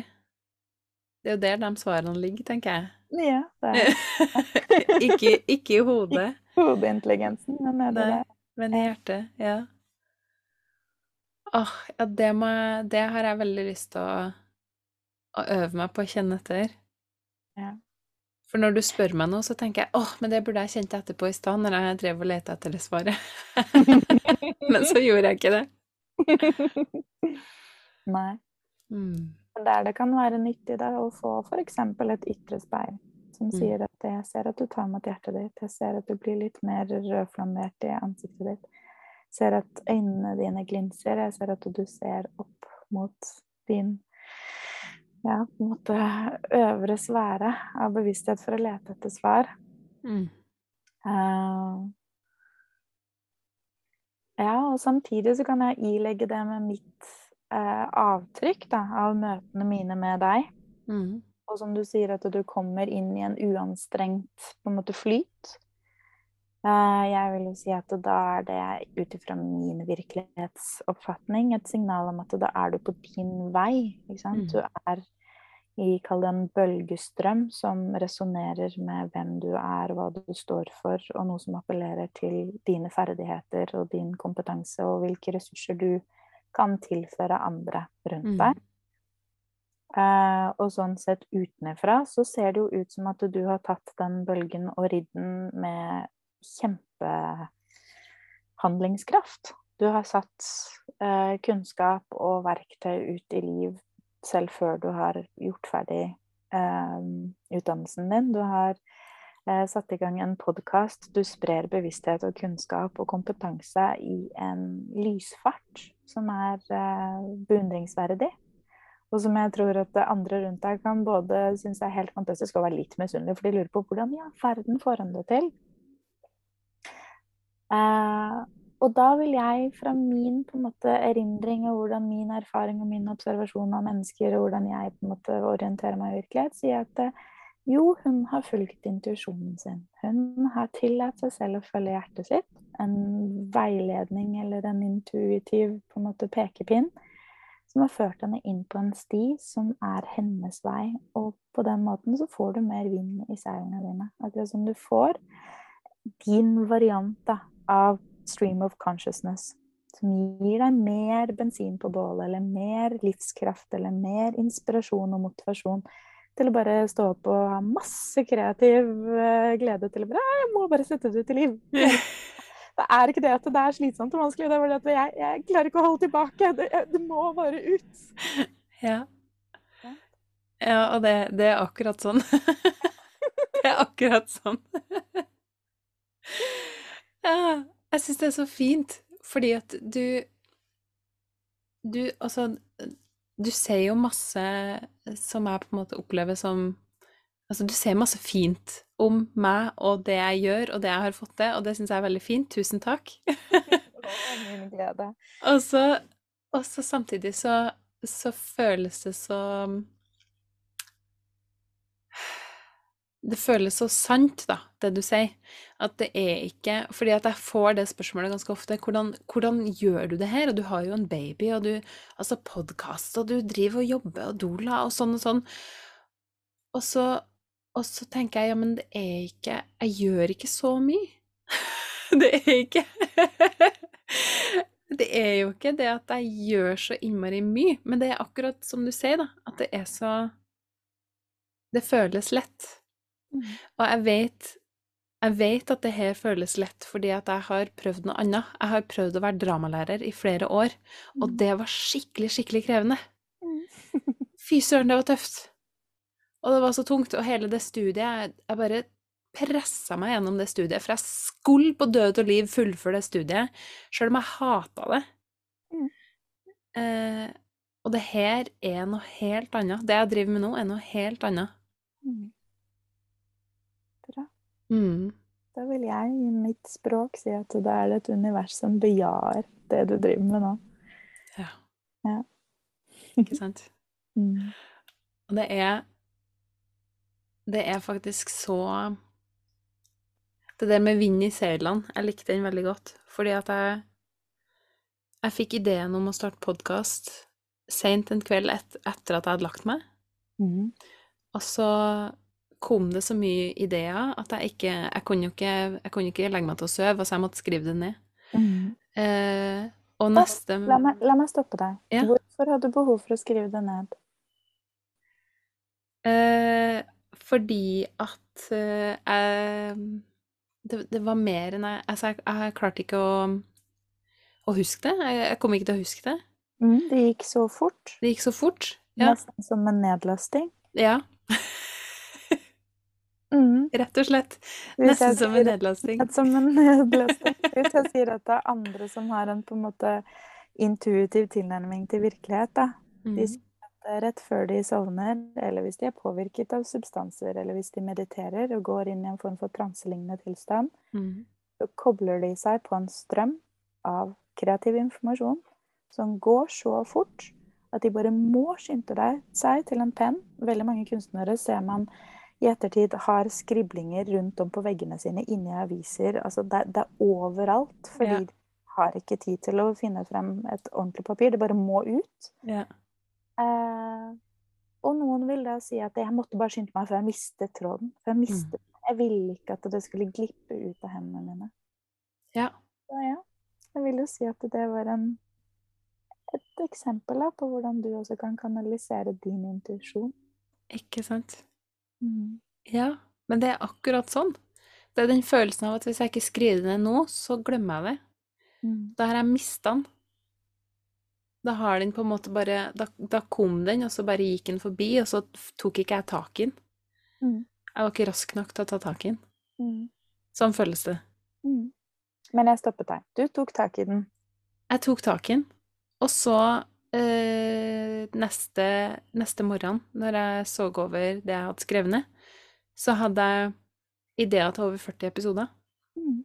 Speaker 1: Det er jo der de svarene ligger, tenker jeg.
Speaker 2: Ja, det er
Speaker 1: ikke, ikke i hodet,
Speaker 2: hodeintelligensen, men er det
Speaker 1: Nei.
Speaker 2: det?
Speaker 1: men i hjertet. Ja. Åh, ja, det, må det har jeg veldig lyst til å, å øve meg på å kjenne etter.
Speaker 2: Ja.
Speaker 1: For når du spør meg noe, så tenker jeg åh, men det burde jeg kjent etterpå i stad, når jeg drev og lette etter det svaret. men så gjorde jeg ikke det.
Speaker 2: Nei.
Speaker 1: Mm.
Speaker 2: Der det kan være nyttig da, å få f.eks. et ytre speil som
Speaker 1: Mm.
Speaker 2: sier at 'jeg ser at du tar mot hjertet ditt', 'jeg ser at du blir litt mer rødflammert i ansiktet ditt', 'jeg ser at øynene dine glinser', 'jeg ser at du ser opp mot din ja, på en måte øvre sfære av bevissthet for å lete etter svar'.
Speaker 1: Mm.
Speaker 2: Uh, ja, og samtidig så kan jeg ilegge det med mitt uh, avtrykk da, av møtene mine med deg.
Speaker 1: Mm.
Speaker 2: Og som du sier, at du kommer inn i en uanstrengt på en måte flyt. Eh, jeg vil jo si at da er det ut ifra min virkelighetsoppfatning et signal om at da er du på din vei. Ikke sant?
Speaker 1: Mm.
Speaker 2: Du er i kall det en bølgestrøm som resonnerer med hvem du er, hva du står for, og noe som appellerer til dine ferdigheter og din kompetanse, og hvilke ressurser du kan tilføre andre rundt
Speaker 1: Mm.
Speaker 2: deg. Eh, og sånn sett utenfra så ser det jo ut som at du har tatt den bølgen og ridd den med kjempehandlingskraft. Du har satt uh, kunnskap og verktøy ut i liv selv før du har gjort ferdig eh, utdannelsen din. Du har eh, satt i gang en podkast. Du sprer bevissthet og kunnskap og kompetanse i en lysfart som er eh, beundringsverdig. Og som jeg tror at andre rundt deg kan både synes er helt fantastisk og være litt misunnelige, for de lurer på hvordan i all verden får han det til. Eh, og da vil jeg fra min på en måte, erindring og hvordan min erfaring og min observasjon av mennesker og hvordan jeg på en måte orienterer meg i virkelighet, si at eh, jo, hun har fulgt intuisjonen sin. Hun har tillatt seg selv å følge hjertet sitt. En veiledning eller en intuitiv på en måte pekepinn som har ført henne inn på en sti som er hennes vei. Og på den måten så får du mer vind i seilene dine. Akkurat som du får din variant da, av stream of consciousness. Som gir deg mer bensin på bålet, eller mer livskraft, eller mer inspirasjon og motivasjon til å bare stå opp og ha masse kreativ eh, glede til å bare «Ah, Jeg må bare sette det ut i liv. Det er ikke det at det er slitsomt og vanskelig, det er bare det at jeg, jeg klarer ikke å holde tilbake. Det, det må bare ut.
Speaker 1: Ja.
Speaker 2: Ja.
Speaker 1: Ja, og det, det er akkurat sånn. Det er akkurat sånn. Ja, jeg syns det er så fint, fordi at du Du, altså Du ser jo masse som jeg på en måte opplever som Altså, du ser masse fint om meg og det jeg gjør, og det jeg har fått til, og det syns jeg er veldig fint. Tusen takk. Og så, og så samtidig så, så føles det så Det føles så sant, da, det du sier. At det er ikke Fordi at jeg får det spørsmålet ganske ofte. Hvordan, hvordan gjør du det her? Og du har jo en baby, og du Altså podkast, og du driver og jobber, og doula, og sånn og sånn. Og så, og så tenker jeg, ja, men det er ikke Jeg gjør ikke så mye. Det er ikke Det er jo ikke det at jeg gjør så innmari mye, men det er akkurat som du sier, da, at det er så Det føles lett.
Speaker 2: Mm.
Speaker 1: Og jeg vet jeg vet at det her føles lett fordi at jeg har prøvd noe annet. Jeg har prøvd å være dramalærer i flere år, og det var skikkelig, skikkelig krevende.
Speaker 2: Mm.
Speaker 1: Fy søren, det var tøft. Og det var så tungt, og hele det studiet Jeg, jeg bare pressa meg gjennom det studiet, for jeg skulle på død og liv fullføre det studiet, sjøl om jeg hata det.
Speaker 2: Mm.
Speaker 1: Eh, og det her er noe helt annet. Det jeg driver med nå, er noe helt annet.
Speaker 2: Mm.
Speaker 1: Mm.
Speaker 2: Da vil jeg i mitt språk si at det er et univers som bejaer det du driver med nå.
Speaker 1: Ja.
Speaker 2: Ja.
Speaker 1: Ikke sant?
Speaker 2: Mm.
Speaker 1: Og det er Det er faktisk så Det der med vind i seilene, jeg likte den veldig godt. Fordi at jeg Jeg fikk ideen om å starte podkast seint en kveld et, etter at jeg hadde lagt meg.
Speaker 2: Mm.
Speaker 1: Og så kom det så mye ideer at jeg ikke Jeg kunne jo ikke, jeg kunne ikke legge meg til å sove, så jeg måtte skrive det ned.
Speaker 2: Mm.
Speaker 1: Eh, og neste
Speaker 2: La meg, la meg stoppe deg.
Speaker 1: Ja.
Speaker 2: Hvorfor hadde du behov for å skrive det ned?
Speaker 1: Eh, fordi at eh, jeg det, det var mer enn jeg Altså, jeg, jeg klarte ikke å, å huske det. Jeg, jeg kom ikke til å huske det.
Speaker 2: Mm. Det gikk så fort.
Speaker 1: Det gikk så fort. Ja.
Speaker 2: Nesten som en nedlasting.
Speaker 1: ja
Speaker 2: Mm.
Speaker 1: rett og slett. Nesten som en nedlasting.
Speaker 2: Som en nedlasting. Hvis jeg sier at det er andre som har en på en måte intuitiv tilnærming til virkelighet, da.
Speaker 1: Mm.
Speaker 2: De sier at rett før de sovner, eller hvis de er påvirket av substanser, eller hvis de mediterer og går inn i en form for transelignende tilstand,
Speaker 1: Mm.
Speaker 2: så kobler de seg på en strøm av kreativ informasjon som går så fort at de bare må skynde seg til en penn. Veldig mange kunstnere ser man i ettertid har skriblinger rundt om på veggene sine inni aviser. Altså det, det er overalt, fordi
Speaker 1: Ja.
Speaker 2: de har ikke tid til å finne frem et ordentlig papir. Det bare må ut.
Speaker 1: Ja.
Speaker 2: Eh, og noen vil da si at jeg måtte bare skynde meg før jeg mistet tråden. For jeg mistet Jeg ville ikke at det skulle glippe ut av hendene mine.
Speaker 1: ja.
Speaker 2: Så ja, jeg vil jo si at det var en, et eksempel da, på hvordan du også kan kanalisere din intuisjon.
Speaker 1: Ikke sant?
Speaker 2: Mm.
Speaker 1: Ja. Men det er akkurat sånn. Det er den følelsen av at hvis jeg ikke skriver det ned nå, så glemmer jeg det.
Speaker 2: Mm.
Speaker 1: Da har jeg mista den. Da har den på en måte bare da, da kom den, og så bare gikk den forbi, og så tok ikke jeg tak i den.
Speaker 2: Mm.
Speaker 1: Jeg var ikke rask nok til å ta tak i den.
Speaker 2: Mm.
Speaker 1: Sånn føles det.
Speaker 2: Mm. Men jeg stoppet deg. Du tok tak i den.
Speaker 1: Jeg tok tak i den, og så eh, neste, neste morgen, når jeg så over det jeg hadde skrevet ned, så hadde jeg ideer til over 40 episoder.
Speaker 2: Mm.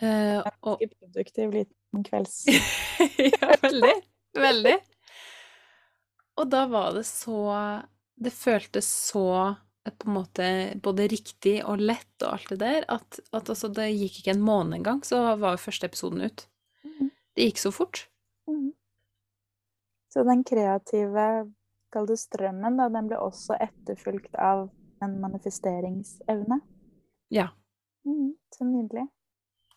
Speaker 1: Eh, og
Speaker 2: produktiv liten kvelds...
Speaker 1: ja, veldig. Veldig. Og da var det så Det føltes så eh, på en måte både riktig og lett og alt det der, at, at altså, det gikk ikke en måned engang, så var første episoden ut.
Speaker 2: Mhm.
Speaker 1: Det gikk så fort.
Speaker 2: Mm. Så den kreative, kall det strømmen, da, den ble også etterfulgt av en manifesteringsevne.
Speaker 1: Ja,
Speaker 2: Mm. Så nydelig.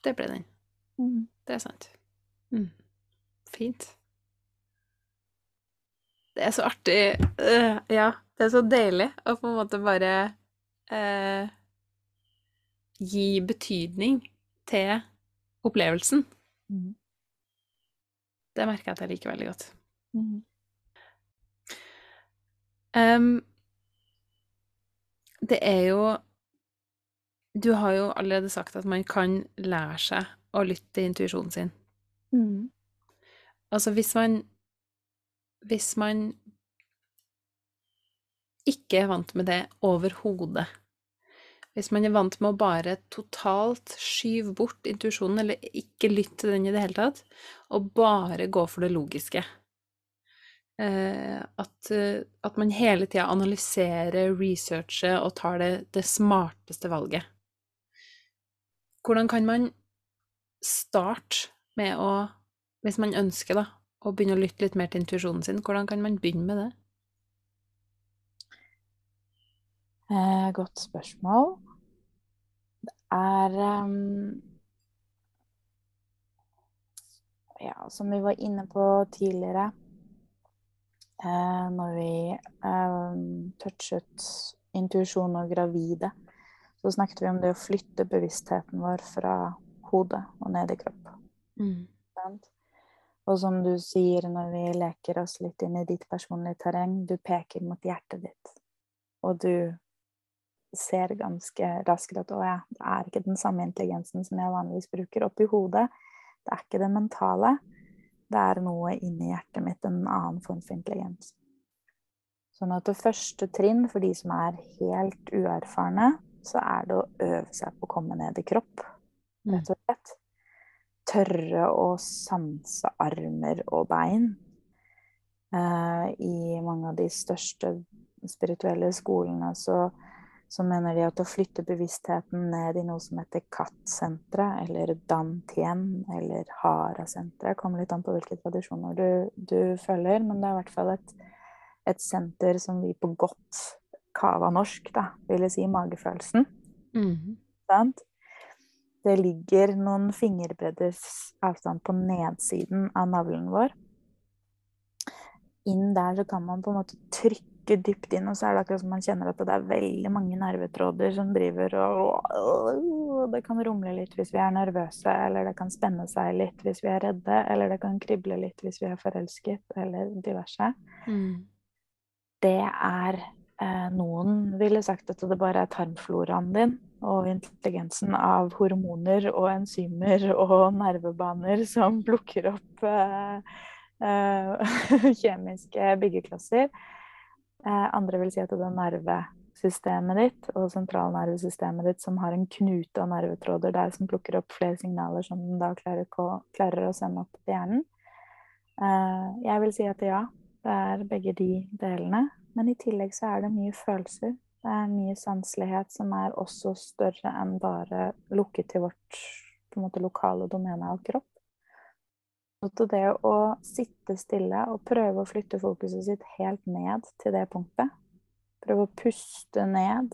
Speaker 1: det ble den.
Speaker 2: Mm.
Speaker 1: Det er sant. Mm. Fint. Det er så artig uh, Ja, det er så deilig å på en måte bare uh, gi betydning til opplevelsen.
Speaker 2: Mm.
Speaker 1: Det merker jeg at jeg liker veldig godt.
Speaker 2: Mm.
Speaker 1: Um, det er jo Du har jo allerede sagt at man kan lære seg å lytte til intuisjonen sin.
Speaker 2: Mm.
Speaker 1: Altså hvis man Hvis man ikke er vant med det overhodet, hvis man er vant med å bare totalt skyve bort intuisjonen, eller ikke lytte til den i det hele tatt, og bare gå for det logiske eh, at, eh, at man hele tida analyserer, researcher og tar det, det smarteste valget. Hvordan kan man starte med å, hvis man ønsker da, å begynne å lytte litt mer til intuisjonen sin, hvordan kan man begynne med det?
Speaker 2: Eh, godt spørsmål. Det er um, Ja, som vi var inne på tidligere, eh, når vi ehm, touchet intuisjon og gravide, så snakket vi om det å flytte bevisstheten vår fra hodet og ned i kropp.
Speaker 1: Mm.
Speaker 2: Og som du sier når vi leker oss litt inn i ditt personlige terreng, du peker mot hjertet ditt. Og du ser ganske raskt at å ja, det er ikke den samme intelligensen som jeg vanligvis bruker oppi hodet. Det er ikke det mentale. Det er noe inni hjertet mitt, en annen form for intelligens. Sånn at det første trinn for de som er helt uerfarne, så er det å øve seg på å komme ned i kropp, rett og slett tørre å sanse armer og bein. Uh, I mange av de største spirituelle skolene så, så, mener de at å flytte bevisstheten ned i noe som heter Katt-senteret, eller Dantien, eller Hara-senteret, kommer litt an på hvilke tradisjoner du, du, følger, men det er i hvert fall et, et senter som vi på godt kava-norsk da, ville si magefølelsen. Mm. -hmm. Det ligger noen fingerbredders avstand på nedsiden av navlen vår. Inn der så kan man på en måte trykke dypt inn, og så er det akkurat som man kjenner at det er veldig mange nervetråder som driver og Det kan rumle litt hvis vi er nervøse, eller det kan spenne seg litt hvis vi er redde, eller det kan krible litt hvis vi er forelsket, eller diverse. Mm. Det er eh, Noen ville sagt at det bare er tarmfloraen din og intelligensen av hormoner og enzymer og nervebaner som plukker opp eh, eh, kjemiske byggeklosser. Eh, andre vil si at det er nervesystemet ditt og sentralnervesystemet ditt som har en knute av nervetråder der som plukker opp flere signaler som den da klarer, klarer å sende opp til hjernen. Eh, jeg vil si at ja, det er begge de delene. Men i tillegg så er det mye følelser det er mye sanselighet som er også større enn bare lukket til vårt måte, lokale domene av kropp. Så det å sitte stille og prøve å flytte fokuset sitt helt ned til det punktet Prøve å puste ned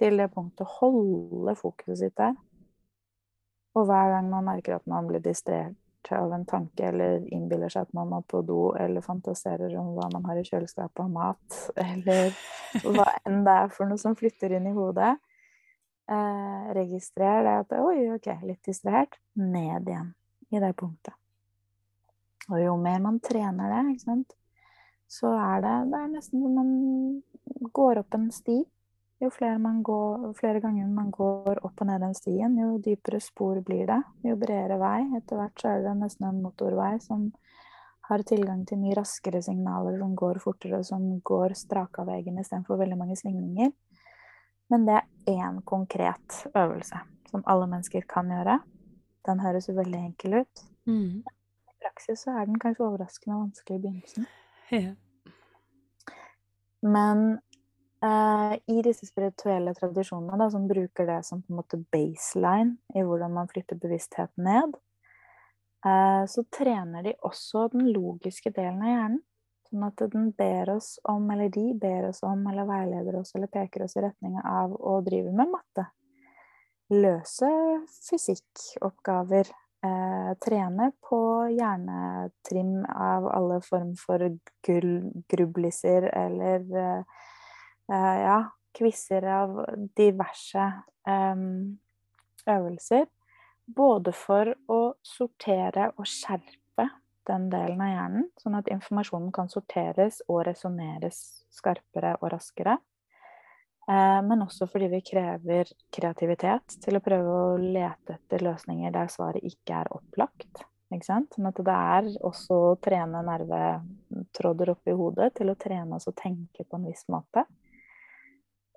Speaker 2: til det punktet, holde fokuset sitt der. Og hver gang man merker at man blir distrahert av en tanke, eller innbiller seg at man må på do, eller fantaserer om hva man har i kjøleskapet av mat, eller hva enn det er for noe som flytter inn i hodet. Eh, registrer det at Oi, OK, litt distrahert. Ned igjen i det punktet. Og jo mer man trener det, ikke sant, så er det, det er nesten som man går opp en sti. Jo flere, går, flere, ganger man går opp og ned den stien, jo dypere spor blir det. Jo bredere vei. Etter hvert så er det nesten en motorvei som har tilgang til mye raskere signaler, som går fortere, som går straka veien istedenfor veldig mange svingninger. Men det er én konkret øvelse som alle mennesker kan gjøre. Den høres jo veldig enkel ut. Mm. Praksis så er den kanskje overraskende vanskelig i begynnelsen. Ja. Men Uh, I disse spirituelle tradisjonene da, som bruker det som på en måte baseline i hvordan man flytter bevissthet ned, uh, så trener de også den logiske delen av hjernen. Sånn at den ber oss om, eller de ber oss om, eller veileder oss eller peker oss i retning av å drive med matte. Løse fysikkoppgaver. Uh, trene på hjernetrim av alle form for grublisser eller Eh, ja, quizer av diverse eh, øvelser. Både for å sortere og skjerpe den delen av hjernen, sånn at informasjonen kan sorteres og resonneres skarpere og raskere. Eh, men også fordi vi krever kreativitet til å prøve å lete etter løsninger der svaret ikke er opplagt. Ikke sant? Sånn at det er også å trene nervetråder oppi hodet til å trene oss å tenke på en viss måte.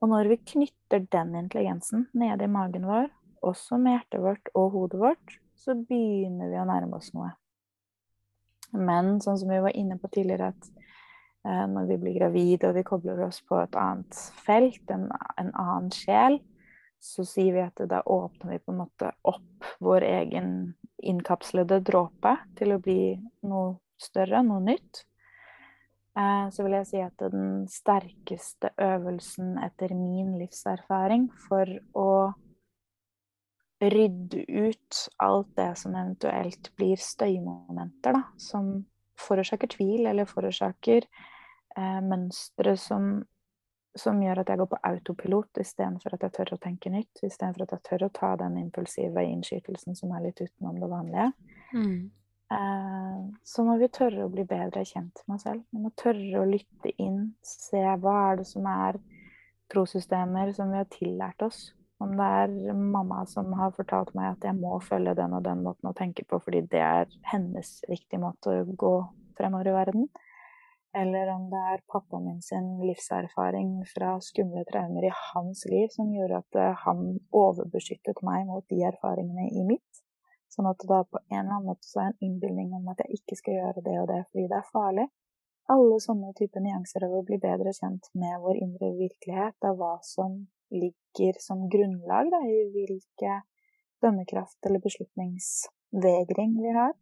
Speaker 2: Og når vi knytter den intelligensen nede i magen vår, også med hjertet vårt og hodet vårt, så begynner vi å nærme oss noe. Men sånn som vi var inne på tidligere, at når vi blir gravide og vi kobler oss på et annet felt, en, en annen sjel, så sier vi at da åpner vi på en måte opp vår egen innkapslede dråpe til å bli noe større, noe nytt. Eh, så vil jeg si at den sterkeste øvelsen etter min livserfaring for å rydde ut alt det som eventuelt blir støymomenter, da, som forårsaker tvil eller forårsaker eh, mønstre som, som, gjør at jeg går på autopilot istedenfor at jeg tør å tenke nytt, istedenfor at jeg tør å ta den impulsive innskytelsen som er litt utenom det vanlige. Mm. eh, så må vi tørre å bli bedre kjent med oss selv. Vi må tørre å lytte inn, se hva er det som er trosystemer som vi har tillært oss. Om det er mamma som har fortalt meg at jeg må følge den og den måten å tenke på fordi det er hennes riktige måte å gå fremover i verden. Eller om det er pappaen min sin livserfaring fra skumle traumer i hans liv som gjorde at eh, han overbeskyttet meg mot de erfaringene i mitt. Sånn at det da på en eller annen måte så er en innbilning om at jeg ikke skal gjøre det og det fordi det er farlig. Alle sånne typer nyanser av å bli bedre kjent med vår indre virkelighet, av hva som ligger som grunnlag da, i hvilke dømmekraft eller beslutningsvegring vi har.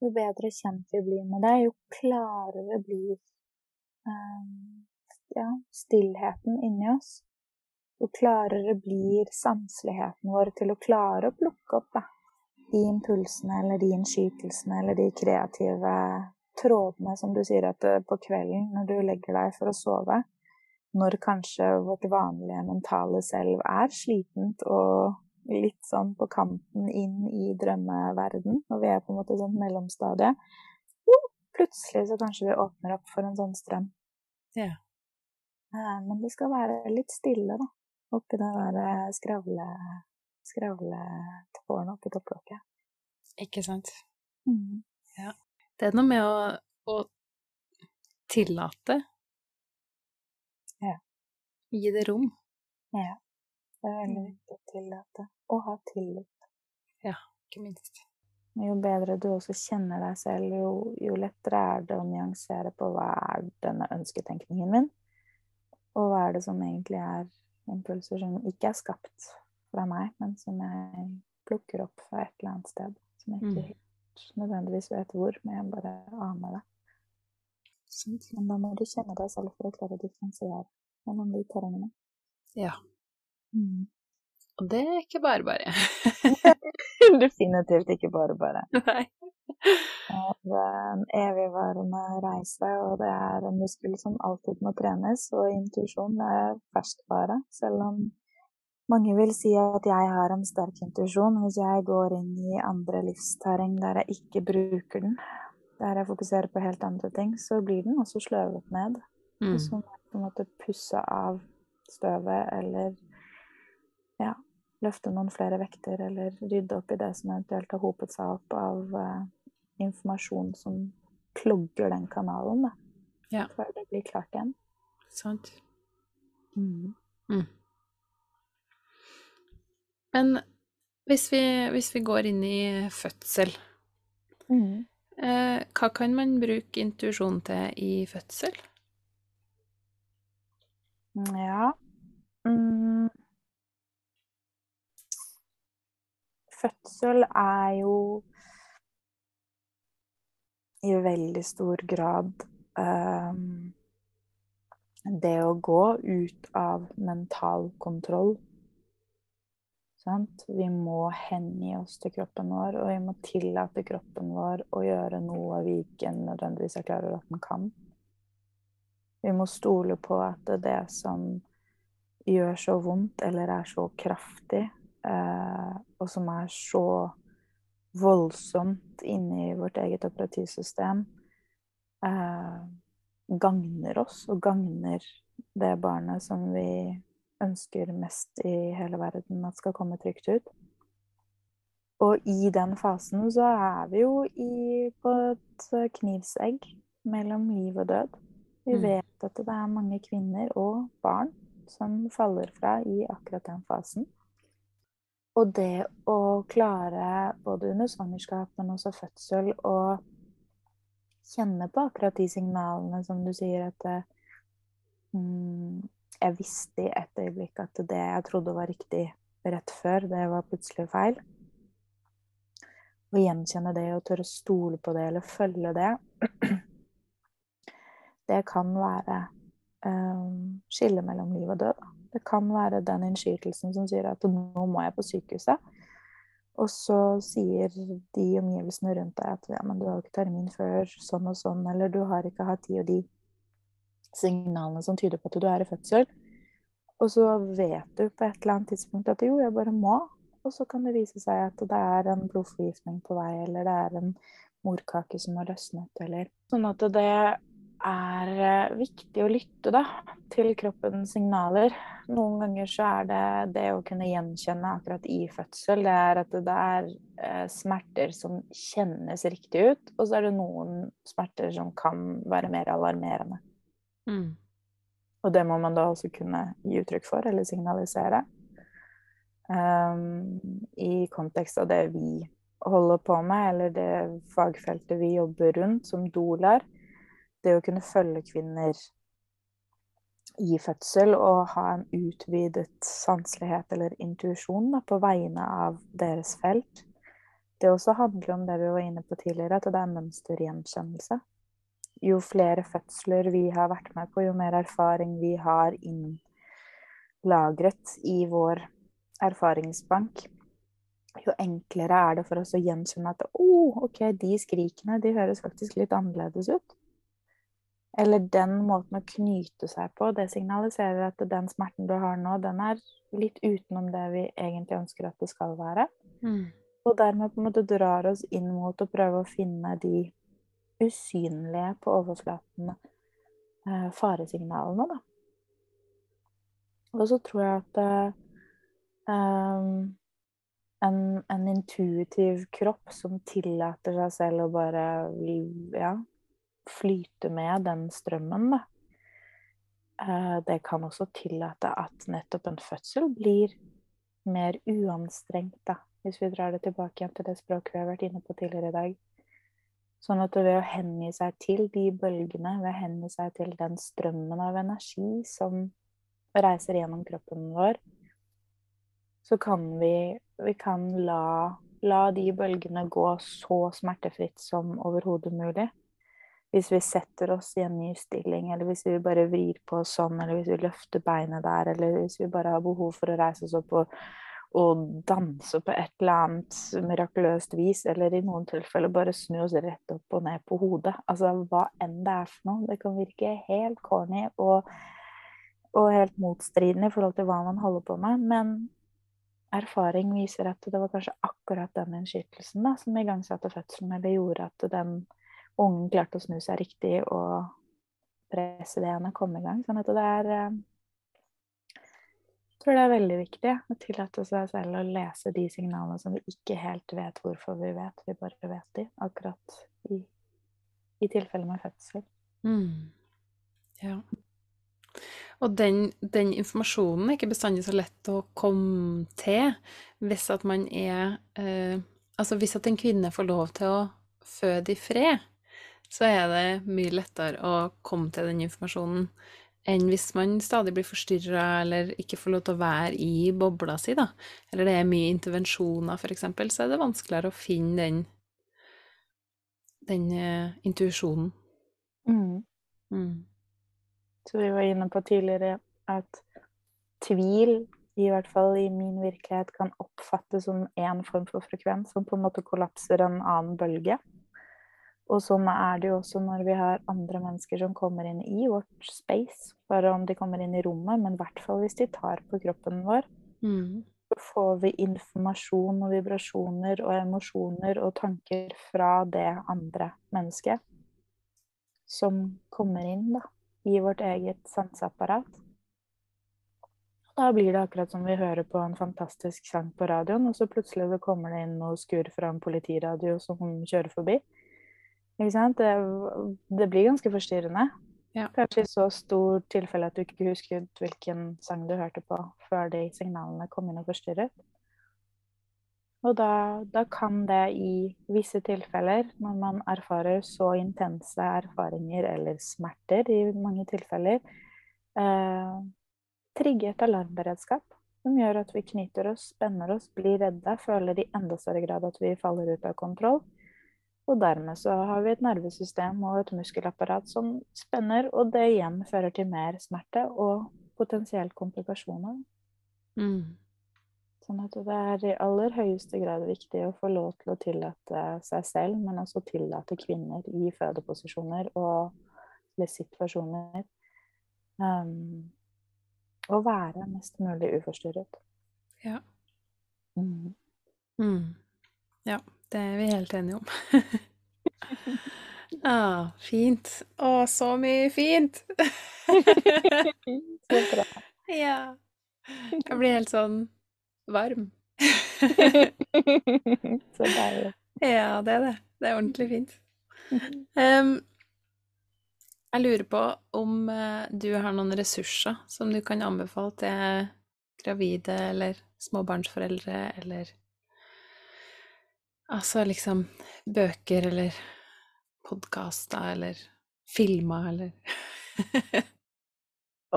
Speaker 2: Jo bedre kjent vi blir med det, jo klarere blir Ehm, ja, stillheten inni oss, jo klarere blir sanseligheten vår til å klare å plukke opp da, de impulsene eller de innskytelsene eller de kreative trådene, som du sier at på kvelden når du legger deg for å sove, når kanskje vårt vanlige mentale selv er slitent og litt sånn på kanten inn i drømmeverden, når vi er på en måte sånn mellomstadie, plutselig så kanskje vi åpner opp for en sånn strøm.
Speaker 1: Ja.
Speaker 2: Eh, men det skal være litt stille, da. Oppi det der skravle... skravletårnet oppi topplokket.
Speaker 1: Ikke sant.
Speaker 2: Mm.
Speaker 1: Ja. Det er noe med å, å tillate.
Speaker 2: Ja.
Speaker 1: Gi det rom.
Speaker 2: Ja. Det er veldig viktig å tillate. Og ha tillit.
Speaker 1: Ja, ikke minst.
Speaker 2: Jo bedre du også kjenner deg selv, jo, jo, lettere er det å nyansere på hva er denne ønsketenkningen min, og hva er det som egentlig er impulser som ikke er skapt fra meg, men som jeg plukker opp fra et eller annet sted. Som jeg ikke helt nødvendigvis vet hvor, men jeg bare aner det. Men da må du kjenne deg selv for å klare å differensiere mellom de terrengene.
Speaker 1: Ja.
Speaker 2: Mm.
Speaker 1: Og det er ikke bare bare.
Speaker 2: Definitivt ikke bare bare.
Speaker 1: Nei.
Speaker 2: Det er en evigvarende reise, og det er en muskel som alltid må trenes. Og intuisjon er ferskvare, selv om mange vil si at jeg har en sterk intuisjon. Hvis jeg går inn i andre livsterreng der jeg ikke bruker den, der jeg fokuserer på helt andre ting, så blir den også sløvet ned. Mm. Og så må jeg på en måte pusse av støvet eller ja, løfte noen flere vekter eller rydde opp i det som eventuelt har hopet seg opp av uh, informasjon som klogger den kanalen, da.
Speaker 1: Ja.
Speaker 2: Før det blir klart igjen.
Speaker 1: Sant.
Speaker 2: Mm.
Speaker 1: Mm. Men hvis vi, hvis vi, går inn i fødsel,
Speaker 2: mm.
Speaker 1: eh, hva kan man bruke intuisjon til i fødsel?
Speaker 2: Ja mm. Fødsel er jo i veldig stor grad um, det å gå ut av mental kontroll. Sant? Vi må hengi oss til kroppen vår, og vi må tillate kroppen vår å gjøre noe vi ikke nødvendigvis er klar over at den kan. Vi må stole på at det, det som gjør så vondt eller er så kraftig, og som er så voldsomt inni vårt eget operativsystem, eh, gagner oss og gagner det barnet som vi ønsker mest i hele verden at skal komme trygt ut. Og i den fasen så er vi jo i, på et knivsegg mellom liv og død. Vi mm. vet at det er mange kvinner og barn som faller fra i akkurat den fasen. Og det å klare, både under svangerskap, men også fødsel, å kjenne på akkurat de signalene som du sier at mm, Jeg visste i et øyeblikk at det jeg trodde var riktig rett før, det var plutselig feil. Å gjenkjenne det og tørre å stole på det eller følge det, det kan være um, skille mellom liv og død. Det kan være den innskytelsen som sier at nå må jeg på sykehuset. Og så sier de omgivelsene rundt deg at ja, men du har ikke termin før sånn og sånn, eller du har ikke hatt de og de signalene som tyder på at du er i fødsel. Og så vet du på et eller annet tidspunkt at jo, jeg bare må. Og så kan det vise seg at det er en blodforgiftning på vei, eller det er en morkake som har løsnet, eller Sånn at det er viktig å lytte da, til kroppens signaler. Noen ganger så er det det å kunne gjenkjenne akkurat i fødsel, det er at det er eh, smerter som kjennes riktig ut, og så er det noen smerter som kan være mer alarmerende.
Speaker 1: Mm.
Speaker 2: Og det må man da også kunne gi uttrykk for, eller signalisere. Um, I kontekst av det vi holder på med, eller det fagfeltet vi jobber rundt som dolar. Det å kunne følge kvinner i fødsel og ha en utvidet sanselighet eller intuisjon på vegne av deres felt. Det også handler om det vi var inne på tidligere, at det er mønstergjenkjennelse jo flere fødsler vi har vært med på, jo mer erfaring vi har innlagret i vår erfaringsbank, jo enklere er det for oss å gjenkjenne at oh, ok, de skrikene de høres faktisk litt annerledes ut. Eller den måten å knyte seg på, det signaliserer at den smerten du har nå, den er litt utenom det vi egentlig ønsker at det skal være.
Speaker 1: Mm.
Speaker 2: Og dermed på en måte drar oss inn mot å prøve å finne de usynlige på overflaten eh, faresignalene, da. Og så tror jeg at eh, en, en, intuitiv kropp som tillater seg selv å bare ja, flyte med den strømmen, da. Uh, det kan også tillate at nettopp en fødsel blir mer uanstrengt, da. Hvis vi drar det tilbake igjen til det språket vi har vært inne på tidligere i dag. Sånn at ved å hengi seg til de bølgene, ved å hengi seg til den strømmen av energi som reiser gjennom kroppen vår, så kan vi, vi kan la, la de bølgene gå så smertefritt som overhodet mulig. Hvis vi setter oss i en ny stilling, eller hvis vi bare vrir på oss sånn, eller hvis vi løfter beinet der, eller hvis vi bare har behov for å reise oss opp og og danse på et eller annet mirakuløst vis, eller i noen tilfeller bare snu oss rett opp og ned på hodet. Altså hva enn det er for noe. Det kan virke helt corny og, og helt motstridende i forhold til hva man holder på med, men erfaring viser at det var kanskje akkurat den innskytelsen da, som igangsatte fødselen, eller gjorde at den ungen klarte å snu seg riktig og presse det og komme i gang. Sånn at det er eh, jeg tror det er veldig viktig å tillate seg selv å lese de signalene som vi ikke helt vet hvorfor vi vet, vi bare vet de, akkurat i, i tilfelle med fødsel.
Speaker 1: Mm. Ja. Og den, den, informasjonen er ikke bestandig så lett å komme til hvis at man er eh, Altså hvis at en kvinne får lov til å føde i fred, så er det mye lettere å komme til den informasjonen enn hvis man stadig blir forstyrra eller ikke får lov til å være i bobla si, da. Eller det er mye intervensjoner, f.eks., så er det vanskeligere å finne den, den uh, intuisjonen.
Speaker 2: Mm.
Speaker 1: Mm.
Speaker 2: Så vi var inne på tidligere at tvil, i hvert fall i min virkelighet, kan oppfattes som én form for frekvens, som på en måte kollapser en annen bølge. Og sånn er det jo også når vi har andre mennesker som kommer inn i vårt space. Bare om de kommer inn i rommet, men i hvert fall hvis de tar på kroppen vår.
Speaker 1: Mm.
Speaker 2: Så får vi informasjon og vibrasjoner og emosjoner og tanker fra det andre mennesket. Som kommer inn da, i vårt eget sanseapparat. Da blir det akkurat som vi hører på en fantastisk sang på radioen, og så plutselig kommer det inn noe skur fra en politiradio som kjører forbi. Ikke sant? Det, det blir ganske forstyrrende.
Speaker 1: Ja.
Speaker 2: Kanskje i så stor tilfelle at du ikke husker hvilken sang du hørte på før de signalene kom inn og forstyrret. Og da, da, kan det i visse tilfeller, når man erfarer så intense erfaringer eller smerter i mange tilfeller, eh, trigge et alarmberedskap som gjør at vi knyter oss, spenner oss, blir redde, føler i enda større grad at vi faller ut av kontroll. Og dermed så har vi et nervesystem og et muskelapparat som spenner, og det igjen fører til mer smerte og potensielt komplikasjoner.
Speaker 1: Mm.
Speaker 2: Sånn at det er i aller høyeste grad viktig å få lov til å tillate seg selv, men også tillate kvinner i fødeposisjoner og situasjoner um, å være mest mulig uforstyrret.
Speaker 1: Ja.
Speaker 2: Mm.
Speaker 1: Mm. Ja. Det er vi helt enige om. Ah, fint. Å, så mye fint!
Speaker 2: Så bra.
Speaker 1: ja. Jeg blir helt sånn varm.
Speaker 2: Så deilig.
Speaker 1: ja, det er det. Det er ordentlig fint. Um, jeg lurer på om eh, du har noen ressurser som du kan anbefale til gravide eller småbarnsforeldre, eller Altså liksom bøker eller podkaster eller filmer eller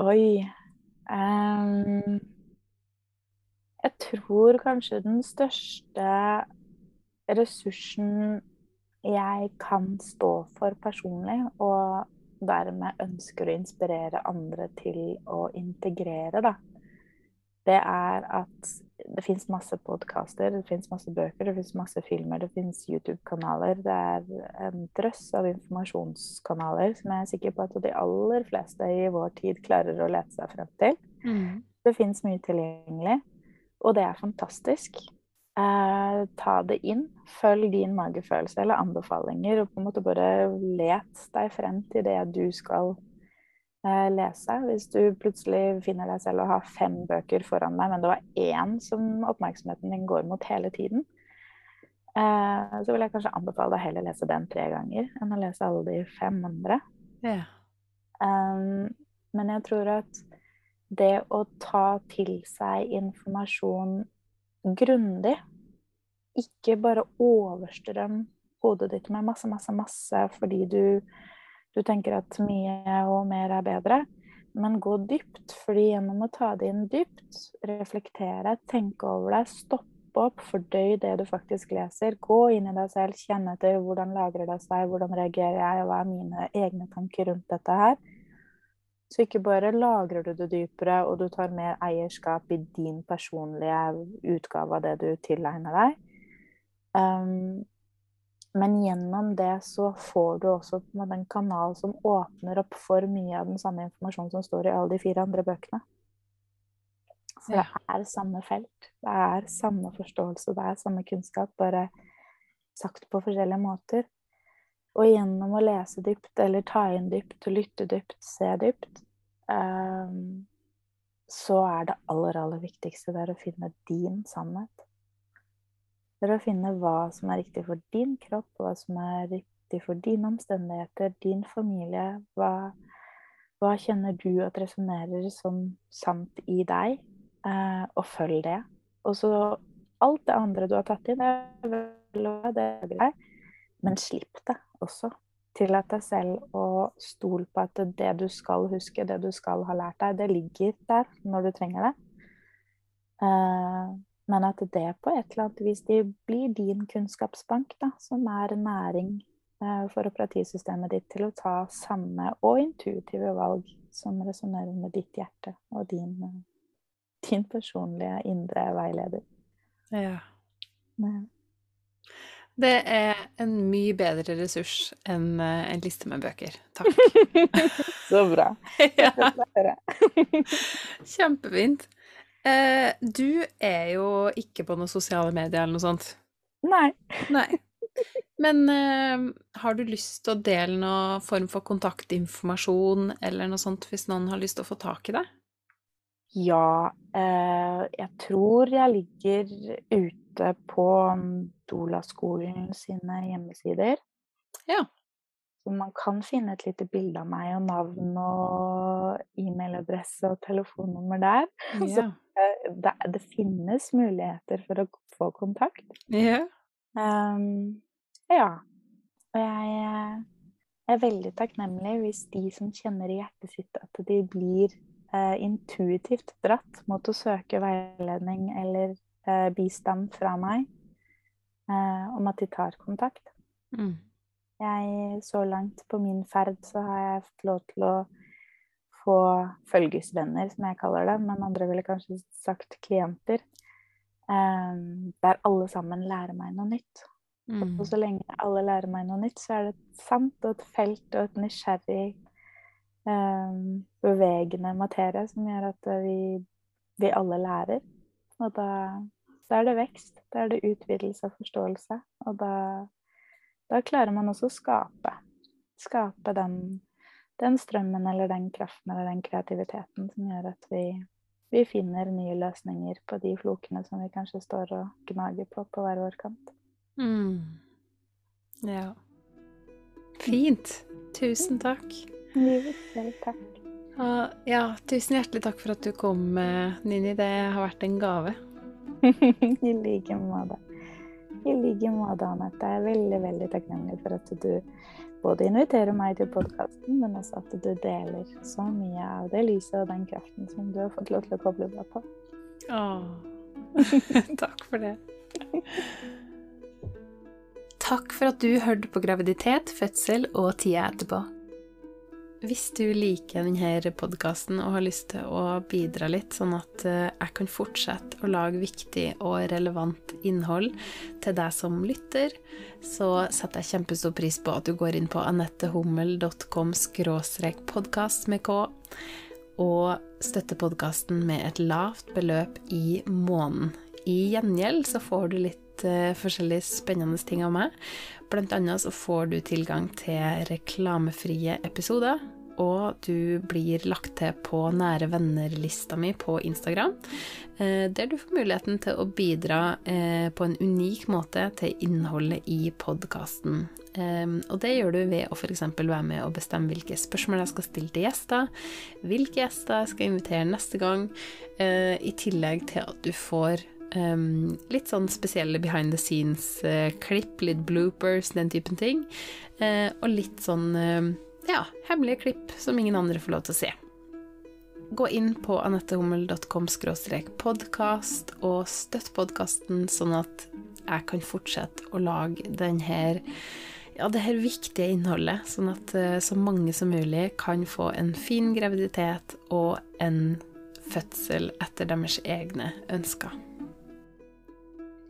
Speaker 2: Oi. Um, jeg tror kanskje den største ressursen jeg kan stå for personlig, og dermed ønsker å inspirere andre til å integrere, da, det er at det fins masse podkaster, det fins masse bøker, det fins masse filmer, det fins YouTube-kanaler. Det er en drøss av informasjonskanaler som jeg er sikker på at de aller fleste i vår tid klarer å lete seg frem til.
Speaker 1: mm.
Speaker 2: Det fins mye tilgjengelig, og det er fantastisk. Eh, ta det inn. Følg din magefølelse eller anbefalinger, og på en måte bare let deg frem til det du skal eh, lese. Hvis du plutselig finner deg selv å ha fem bøker foran deg, men det var én som oppmerksomheten din går mot hele tiden, eh, så vil jeg kanskje anbefale deg heller lese den tre ganger enn å lese alle de fem andre.
Speaker 1: Ja.
Speaker 2: Um, men jeg tror at det å ta til seg informasjon grundig, ikke bare overstrøm hodet ditt med masse, masse, masse fordi du, du tenker at mye og mer er bedre, men gå dypt. fordi gjennom å ta det inn dypt, reflektere, tenke over det, stoppe opp, fordøy det du faktisk leser, gå inn i deg selv, kjenne etter hvordan lagrer det seg, hvordan reagerer jeg, og hva er mine egne tanker rundt dette her. Så ikke bare lagrer du det dypere, og du tar mer eierskap i din personlige utgave av det du tilegner deg. Um, men gjennom det så får du også med en måte kanal som åpner opp for mye av den samme informasjonen som står i alle de fire andre bøkene. Så det er samme felt. Det er samme forståelse, det er samme kunnskap, bare sagt på forskjellige måter. Og gjennom å lese dypt, eller ta inn dypt, lytte dypt, se dypt, um, så er det aller, aller viktigste det er å finne din sannhet. Å finne hva som er riktig for din kropp, hva som er riktig for dine omstendigheter, din familie. Hva, hva kjenner du at resonnerer som sant i deg? Eh, og følg det. Og så alt det andre du har tatt inn, det er greit, men slipp det også. Tillat deg selv å stole på at det du skal huske, det du skal ha lært deg, det ligger der når du trenger det. Eh, men at det på et eller annet vis det blir din kunnskapsbank, da, som er næring eh, for operativsystemet ditt til å ta samme og intuitive valg som resonnerer med ditt hjerte og din, eh, din personlige indre veileder.
Speaker 1: ja.
Speaker 2: Ja.
Speaker 1: Det er en mye bedre ressurs enn eh, en liste med bøker. Takk.
Speaker 2: Så bra.
Speaker 1: ja. Kjempefint. Eh, du er jo ikke på noen sosiale medier eller noe sånt.
Speaker 2: Nei.
Speaker 1: Nei. Men eh, har du lyst til å dele noen form for kontaktinformasjon eller noe sånt hvis noen har lyst til å få tak i deg?
Speaker 2: Ja, eh, jeg tror jeg ligger ute på Dolaskolen sine hjemmesider.
Speaker 1: Ja.
Speaker 2: Så man kan finne et lite bilde av meg og navn og e-mailadresse og telefonnummer der.
Speaker 1: Ja.
Speaker 2: Så Det, det finnes muligheter for å få kontakt.
Speaker 1: ja.
Speaker 2: Um, ja. Og jeg eh, er veldig takknemlig hvis de som kjenner i hjertet sitt at de blir uh, intuitivt dratt mot å søke veiledning eller uh, bistand fra meg, uh, om at de tar kontakt.
Speaker 1: Mm.
Speaker 2: Jeg, så langt på min ferd så har jeg fått lov til å få følgesvenner, som jeg kaller det, men andre ville kanskje sagt klienter, Um, der alle sammen lærer meg noe nytt.
Speaker 1: Mm.
Speaker 2: Og så lenge alle lærer meg noe nytt, så er det et sant og et felt og et nysgjerrig, um, bevegende materie som gjør at eh, vi, vi alle lærer. Og da, da er det vekst, da er det utvidelse og forståelse. Og da, da klarer man også å skape skape den, den strømmen eller den kraften eller den kreativiteten som gjør at vi, vi finner nye løsninger på de flokene som vi kanskje står og gnager på på hver vår kant.
Speaker 1: Mm. Ja. Fint. Tusen takk.
Speaker 2: Selv takk.
Speaker 1: Og ja, tusen hjertelig takk for at du kom, Nini. Det har vært en gave.
Speaker 2: I like måte. I like måte, Anette. Jeg er veldig, veldig takknemlig for at du både inviterer meg til podkasten, men også at du deler så mye av det lyset og den kraften som du har fått lov til å koble deg på.
Speaker 1: Åh. takk for det. Takk for at du hørte på graviditet, fødsel og tida etterpå. Hvis du liker denne podkasten og har lyst til å bidra litt, sånn at eh, jeg kan fortsette å lage viktig og relevant innhold til deg som lytter, så setter jeg kjempestor pris på at du går inn på anettehummel.com podkast med K, og støtter podkasten med et lavt beløp i måneden. I gjengjeld så får du litt uh, forskjellige spennende ting av meg. Blant annet så får du tilgang til reklamefrie episoder, og du blir lagt til på nære venner-lista mi på Instagram, uh, der du får muligheten til å bidra uh, på en unik måte til innholdet i podkasten. Og det gjør du ved å f.eks. være med og bestemme hvilke spørsmål jeg skal stille til gjester, hvilke gjester jeg skal invitere neste gang, i tillegg til at du får Um, litt sånn spesielle behind the scenes-klipp, uh, litt bloopers, den typen ting. Uh, og litt sånn uh, ja, hemmelige klipp som ingen andre får lov til å se. Gå inn på anettehummel.com podkast og støtt podkasten, sånn at jeg kan fortsette å lage denne ja, det her viktige innholdet, sånn at så mange som mulig kan få en fin graviditet og en fødsel etter deres egne ønsker.